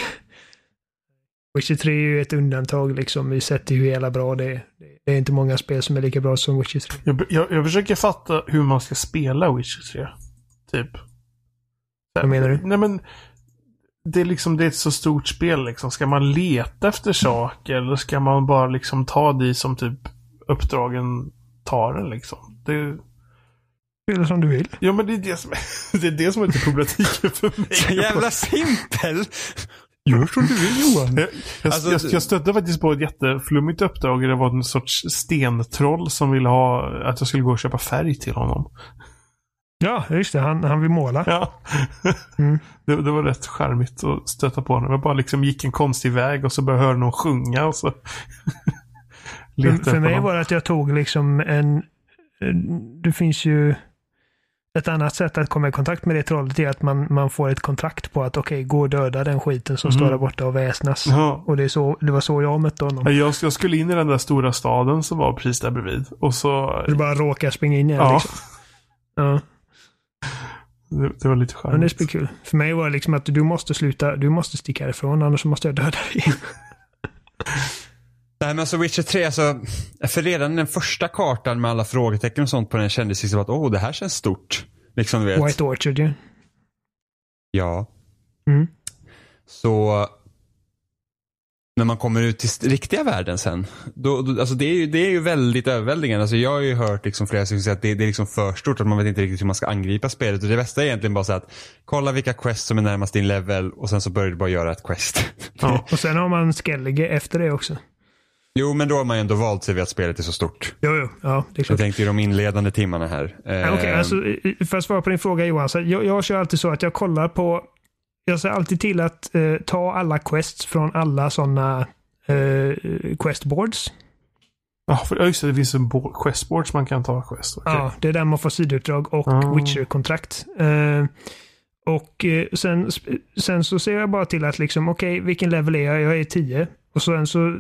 Witcher 3 är ju ett undantag liksom. Vi sätter hur jävla bra det är. Det är inte många spel som är lika bra som Witcher 3. Jag, jag, jag försöker fatta hur man ska spela Witcher 3. Typ. Vad menar du? Nej men. Det är liksom, det är ett så stort spel liksom. Ska man leta efter saker eller ska man bara liksom ta det som typ uppdragen tar en liksom? Det, Spela som du vill. ja men det är det som är, <laughs> det är, det som är lite problematiken för mig. Så jävla simpel! Gör som du vill Johan. Jag, jag, Alltså, jag, jag stötte faktiskt på ett jätteflummigt uppdrag. Det var en sorts stentroll som ville ha att jag skulle gå och köpa färg till honom. Ja, just det. Han, han vill måla. Ja. Mm. <laughs> Det, det var rätt charmigt att stöta på honom. Jag bara liksom gick en konstig väg och så började jag höra någon sjunga och så <laughs> För, mig var det att jag tog liksom en... Det finns ju ett annat sätt att komma i kontakt med det trollet är att man, man får ett kontrakt på att okej, gå och döda den skiten som Mhm. står där borta och väsnas. Ja. Och det, är så, det var så jag mötte honom. Jag, jag skulle in i den där stora staden som var precis där bredvid. Och så... Du bara råkar springa in i Ja, liksom. Ja. Det, det var lite Men det charmigt. spelar kul. För mig var det liksom att du måste sluta, du måste sticka härifrån annars måste jag döda dig. <laughs> Nej men alltså Witcher 3, alltså, för redan den första kartan med alla frågetecken och sånt på den kändes liksom att åh det här känns stort. Liksom du vet. White Orchard ju. Ja. Mm. Så när man kommer ut till riktiga världen sen. Då, då, alltså det, är ju, det är ju väldigt överväldigande. Alltså jag har ju hört liksom flera som säger att det, det är liksom för stort. Att man vet inte riktigt hur man ska angripa spelet. Och det bästa är egentligen bara så att kolla vilka quest som är närmast din level och sen så börjar du bara göra ett quest. <laughs> Ja. Och sen har man Skellige efter det också. jo men då har man ju ändå valt sig vid att spelet är så stort. Jo, jo. Ja, det är Jag klart. tänkte ju de inledande timmarna här. Ja, Okej, Ehm, alltså, för att svara på din fråga Johan. Så jag, jag kör alltid så att jag kollar på... Jag ser alltid till att eh, ta alla quests från alla sådana eh, questboards. Ja, för, just det. Det finns en bo- questboard som man kan ta quest. Okej. Ja, det är där man får sidouppdrag och Ah. Witcher-kontrakt. Eh, och eh, sen, sen så ser jag bara till att liksom, okej, vilken level är jag? Jag är 10. Och sen så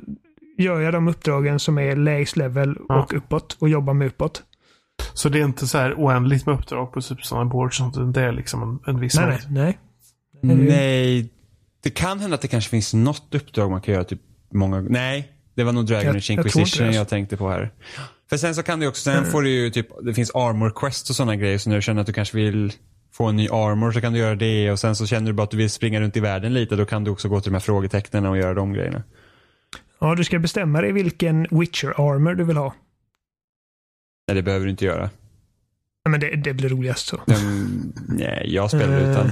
gör jag de uppdragen som är lägst level Ja. och uppåt och jobbar med uppåt. Så det är inte så här oändligt med uppdrag på typ sådana boards. Det är liksom en, en viss Nej, nej, nej. Nej, det kan hända att det kanske finns något uppdrag man kan göra typ många Nej, det var nog Dragon Jag- Age jag Inquisition jag, alltså. tänkte på här. För sen så kan det också, sen Mm. får du ju typ, det finns armor quest och sådana grejer. Så när du känner att du kanske vill få en ny armor så kan du göra det. Och sen så känner du bara att du vill springa runt i världen lite. Då kan du också gå till de här frågetecknen och göra de grejerna. Ja, du ska bestämma dig vilken Witcher-armor du vill ha. Nej, det behöver du inte göra. Ja, Men det, det blir roligast så. Den, nej, jag spelar Eh, utan.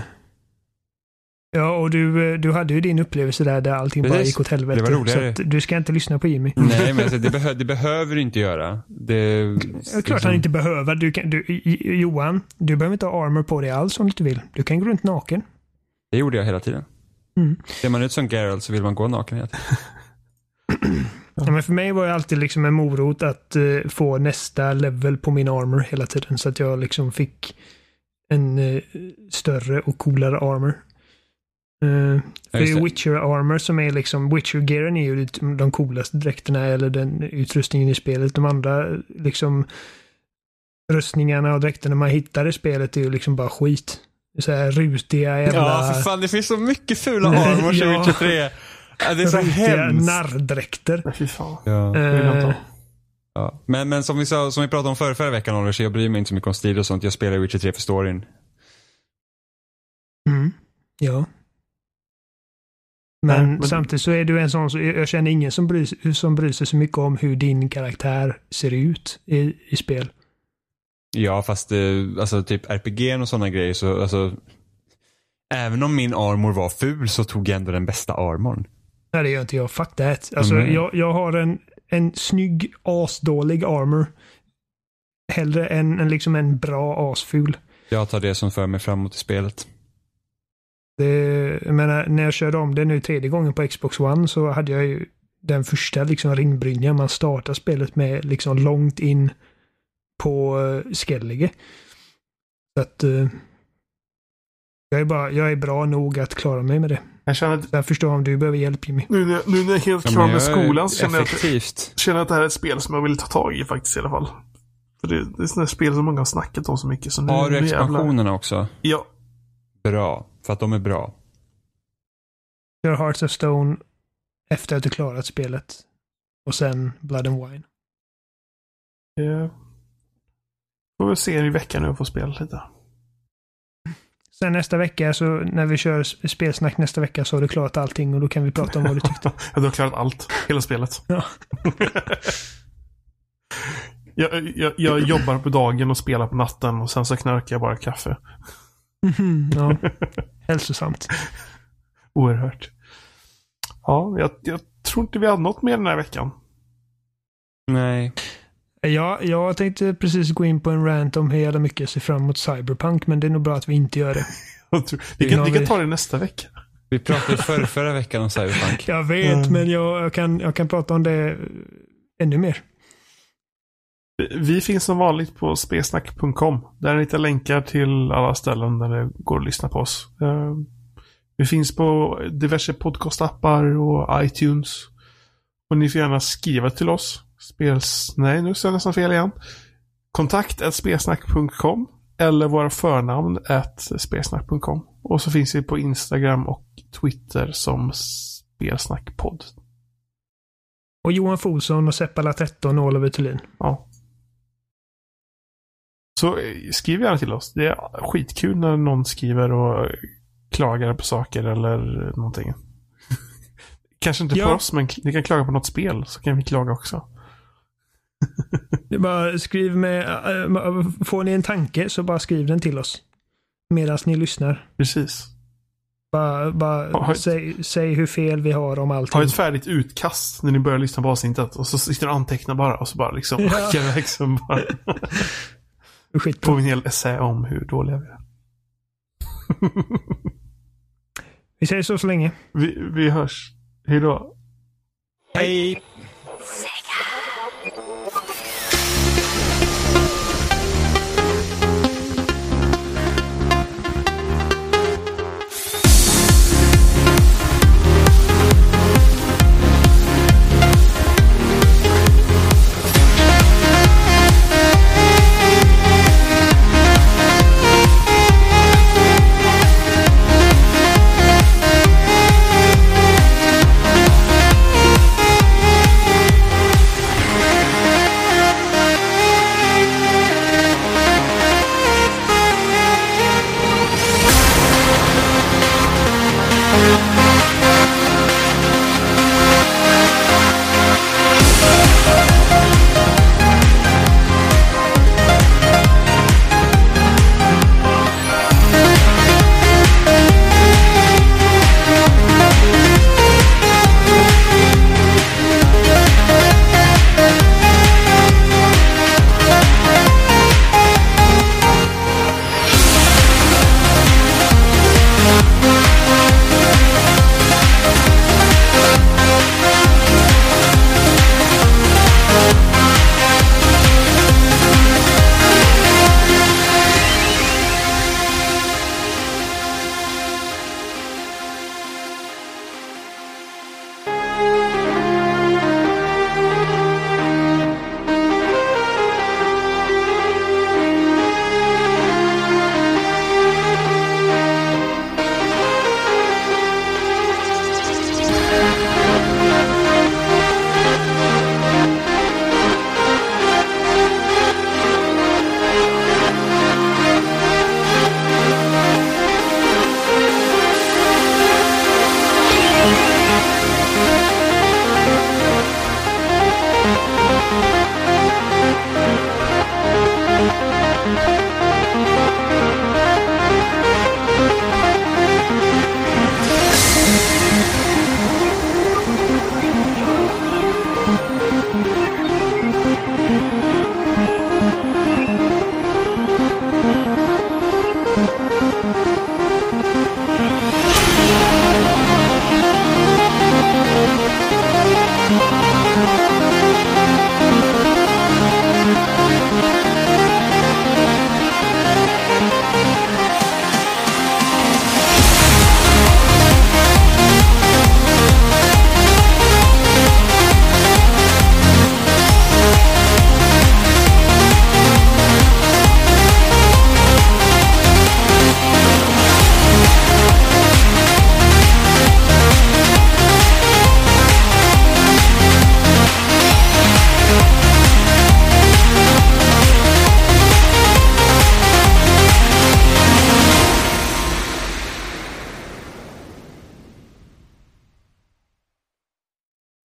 Ja, och du, eh, du hade ju din upplevelse där, där allting bara Precis. gick åt helvete. Det var roligare. Så att du ska inte lyssna på Jimmy. Nej, men alltså, det, behö, det behöver du inte göra. Det, är klart han inte behöver. Du kan, du, Johan, du behöver inte ha armor på dig alls om du inte vill. Du kan gå runt naken. Det gjorde jag hela tiden. Mm. Ser man ut som Geralt så vill man gå naken hela tiden. Ja, men för mig var det alltid liksom en morot att eh, få nästa level på min armor hela tiden. Så att jag liksom fick en eh, större och coolare armor. Uh, Ja, det är det. Witcher-armor som är liksom, Witcher-gearen är ju de coolaste dräkterna eller den utrustningen i spelet. De andra liksom rustningarna och dräkterna man hittar i spelet är ju liksom bara skit. så här rutiga jävla... Ja, för fan det finns så mycket fula armors <laughs> i Ja. Witcher 3. Ja, det är så rutiga hemskt. narrdräkter. Nej, fy fan. Ja. Eh, Ja. Men, men som vi sa, som vi pratade om förra, förra veckan Oliver, så jag bryr mig inte så mycket om stil och sånt. Jag spelar Witcher 3 för storyn. Mm. Ja. Men, Nej, men- samtidigt så är du en sån, så jag känner ingen som bryr, sig- som bryr sig så mycket om hur din karaktär ser ut i, i spel. Ja, fast eh, alltså typ RPG och sådana grejer så, alltså. Även om min armor var ful så tog jag ändå den bästa armorn. Nej, det gör inte jag. Fuck that. Alltså, Mm. jag, jag har en, en snygg, asdålig armor. Hellre än en, liksom en bra, asful. Jag tar det som för mig framåt i spelet. Det, jag menar, när jag körde om det nu tredje gången på Xbox One så hade jag ju den första liksom ringbrynjan man startar spelet med liksom långt in på uh, Skellige. Så att uh, jag är bara, jag är bra nog att klara mig med det. Jag känner att jag förstår om du behöver hjälp Jimmy. nu nu när jag är helt klar med skolan så känner jag, att, känner jag att det här är ett spel som jag vill ta tag i faktiskt i alla fall. För det, det är sådana spel som många har snackat om så mycket. Så nu, Har du nu jävlar. expansionerna också? Ja. Bra. För att de är bra. Kör Hearts of Stone efter att du klarat spelet. Och sen Blood and Wine. Eh, får väl se i veckan nu och få spela lite. Sen nästa vecka, så när vi kör sp- spelsnack nästa vecka så har du klarat allting och då kan vi prata om vad du tyckte. <laughs> Jag har klarat allt. Hela spelet. Ja. <laughs> jag, jag, jag jobbar på dagen och spelar på natten och sen så knarkar jag bara kaffe. Mhm, ja. <laughs> Hälsosamt. Oerhört. Ja, jag, jag tror inte vi har något mer den här veckan. Nej. Ja, jag tänkte precis gå in på en rant om hur jävla mycket jag ser fram emot Cyberpunk, men det är nog bra att vi inte gör det. <laughs> Tror- Vi kan, vi kan ta det nästa vecka. Vi pratade förra, förra veckan om Cyberpunk. Jag vet, Mm. men jag, jag, kan, jag kan prata om det ännu mer. Vi finns som vanligt på spesnack.com. Där hittar länkar till alla ställen där det går att lyssna på oss. Eh, Vi finns på diverse podcastappar och iTunes. Och ni får gärna skriva till oss. Spels... Nej, nu står jag nästan fel igen. Kontakt spelsnack.com eller våra förnamn at spelsnack.com. Och så finns vi på Instagram och Twitter som spelsnackpodd. Och Johan Folsson och Seppala 13 och Oliver Thulin. Ja. Så eh, skriv gärna till oss. Det är skitkul när någon skriver och klagar på saker eller någonting. <laughs> Kanske inte på Ja. oss, men ni kan klaga på något spel så kan vi klaga också. <laughs> Det är bara skriv med, äh, får ni en tanke så bara skriv den till oss. Medan ni lyssnar. Precis. Bara, bara har- säg, säg hur fel vi har om allting. Ha ett färdigt utkast när ni börjar lyssna på avsnittet och så sitter du och antecknar bara och så bara liksom Ja. iväg bara <laughs> Skitbra. får vi en hel essä om hur dåliga vi är. <laughs> Vi säger så så länge. vi, vi hörs. Hej då. Hej!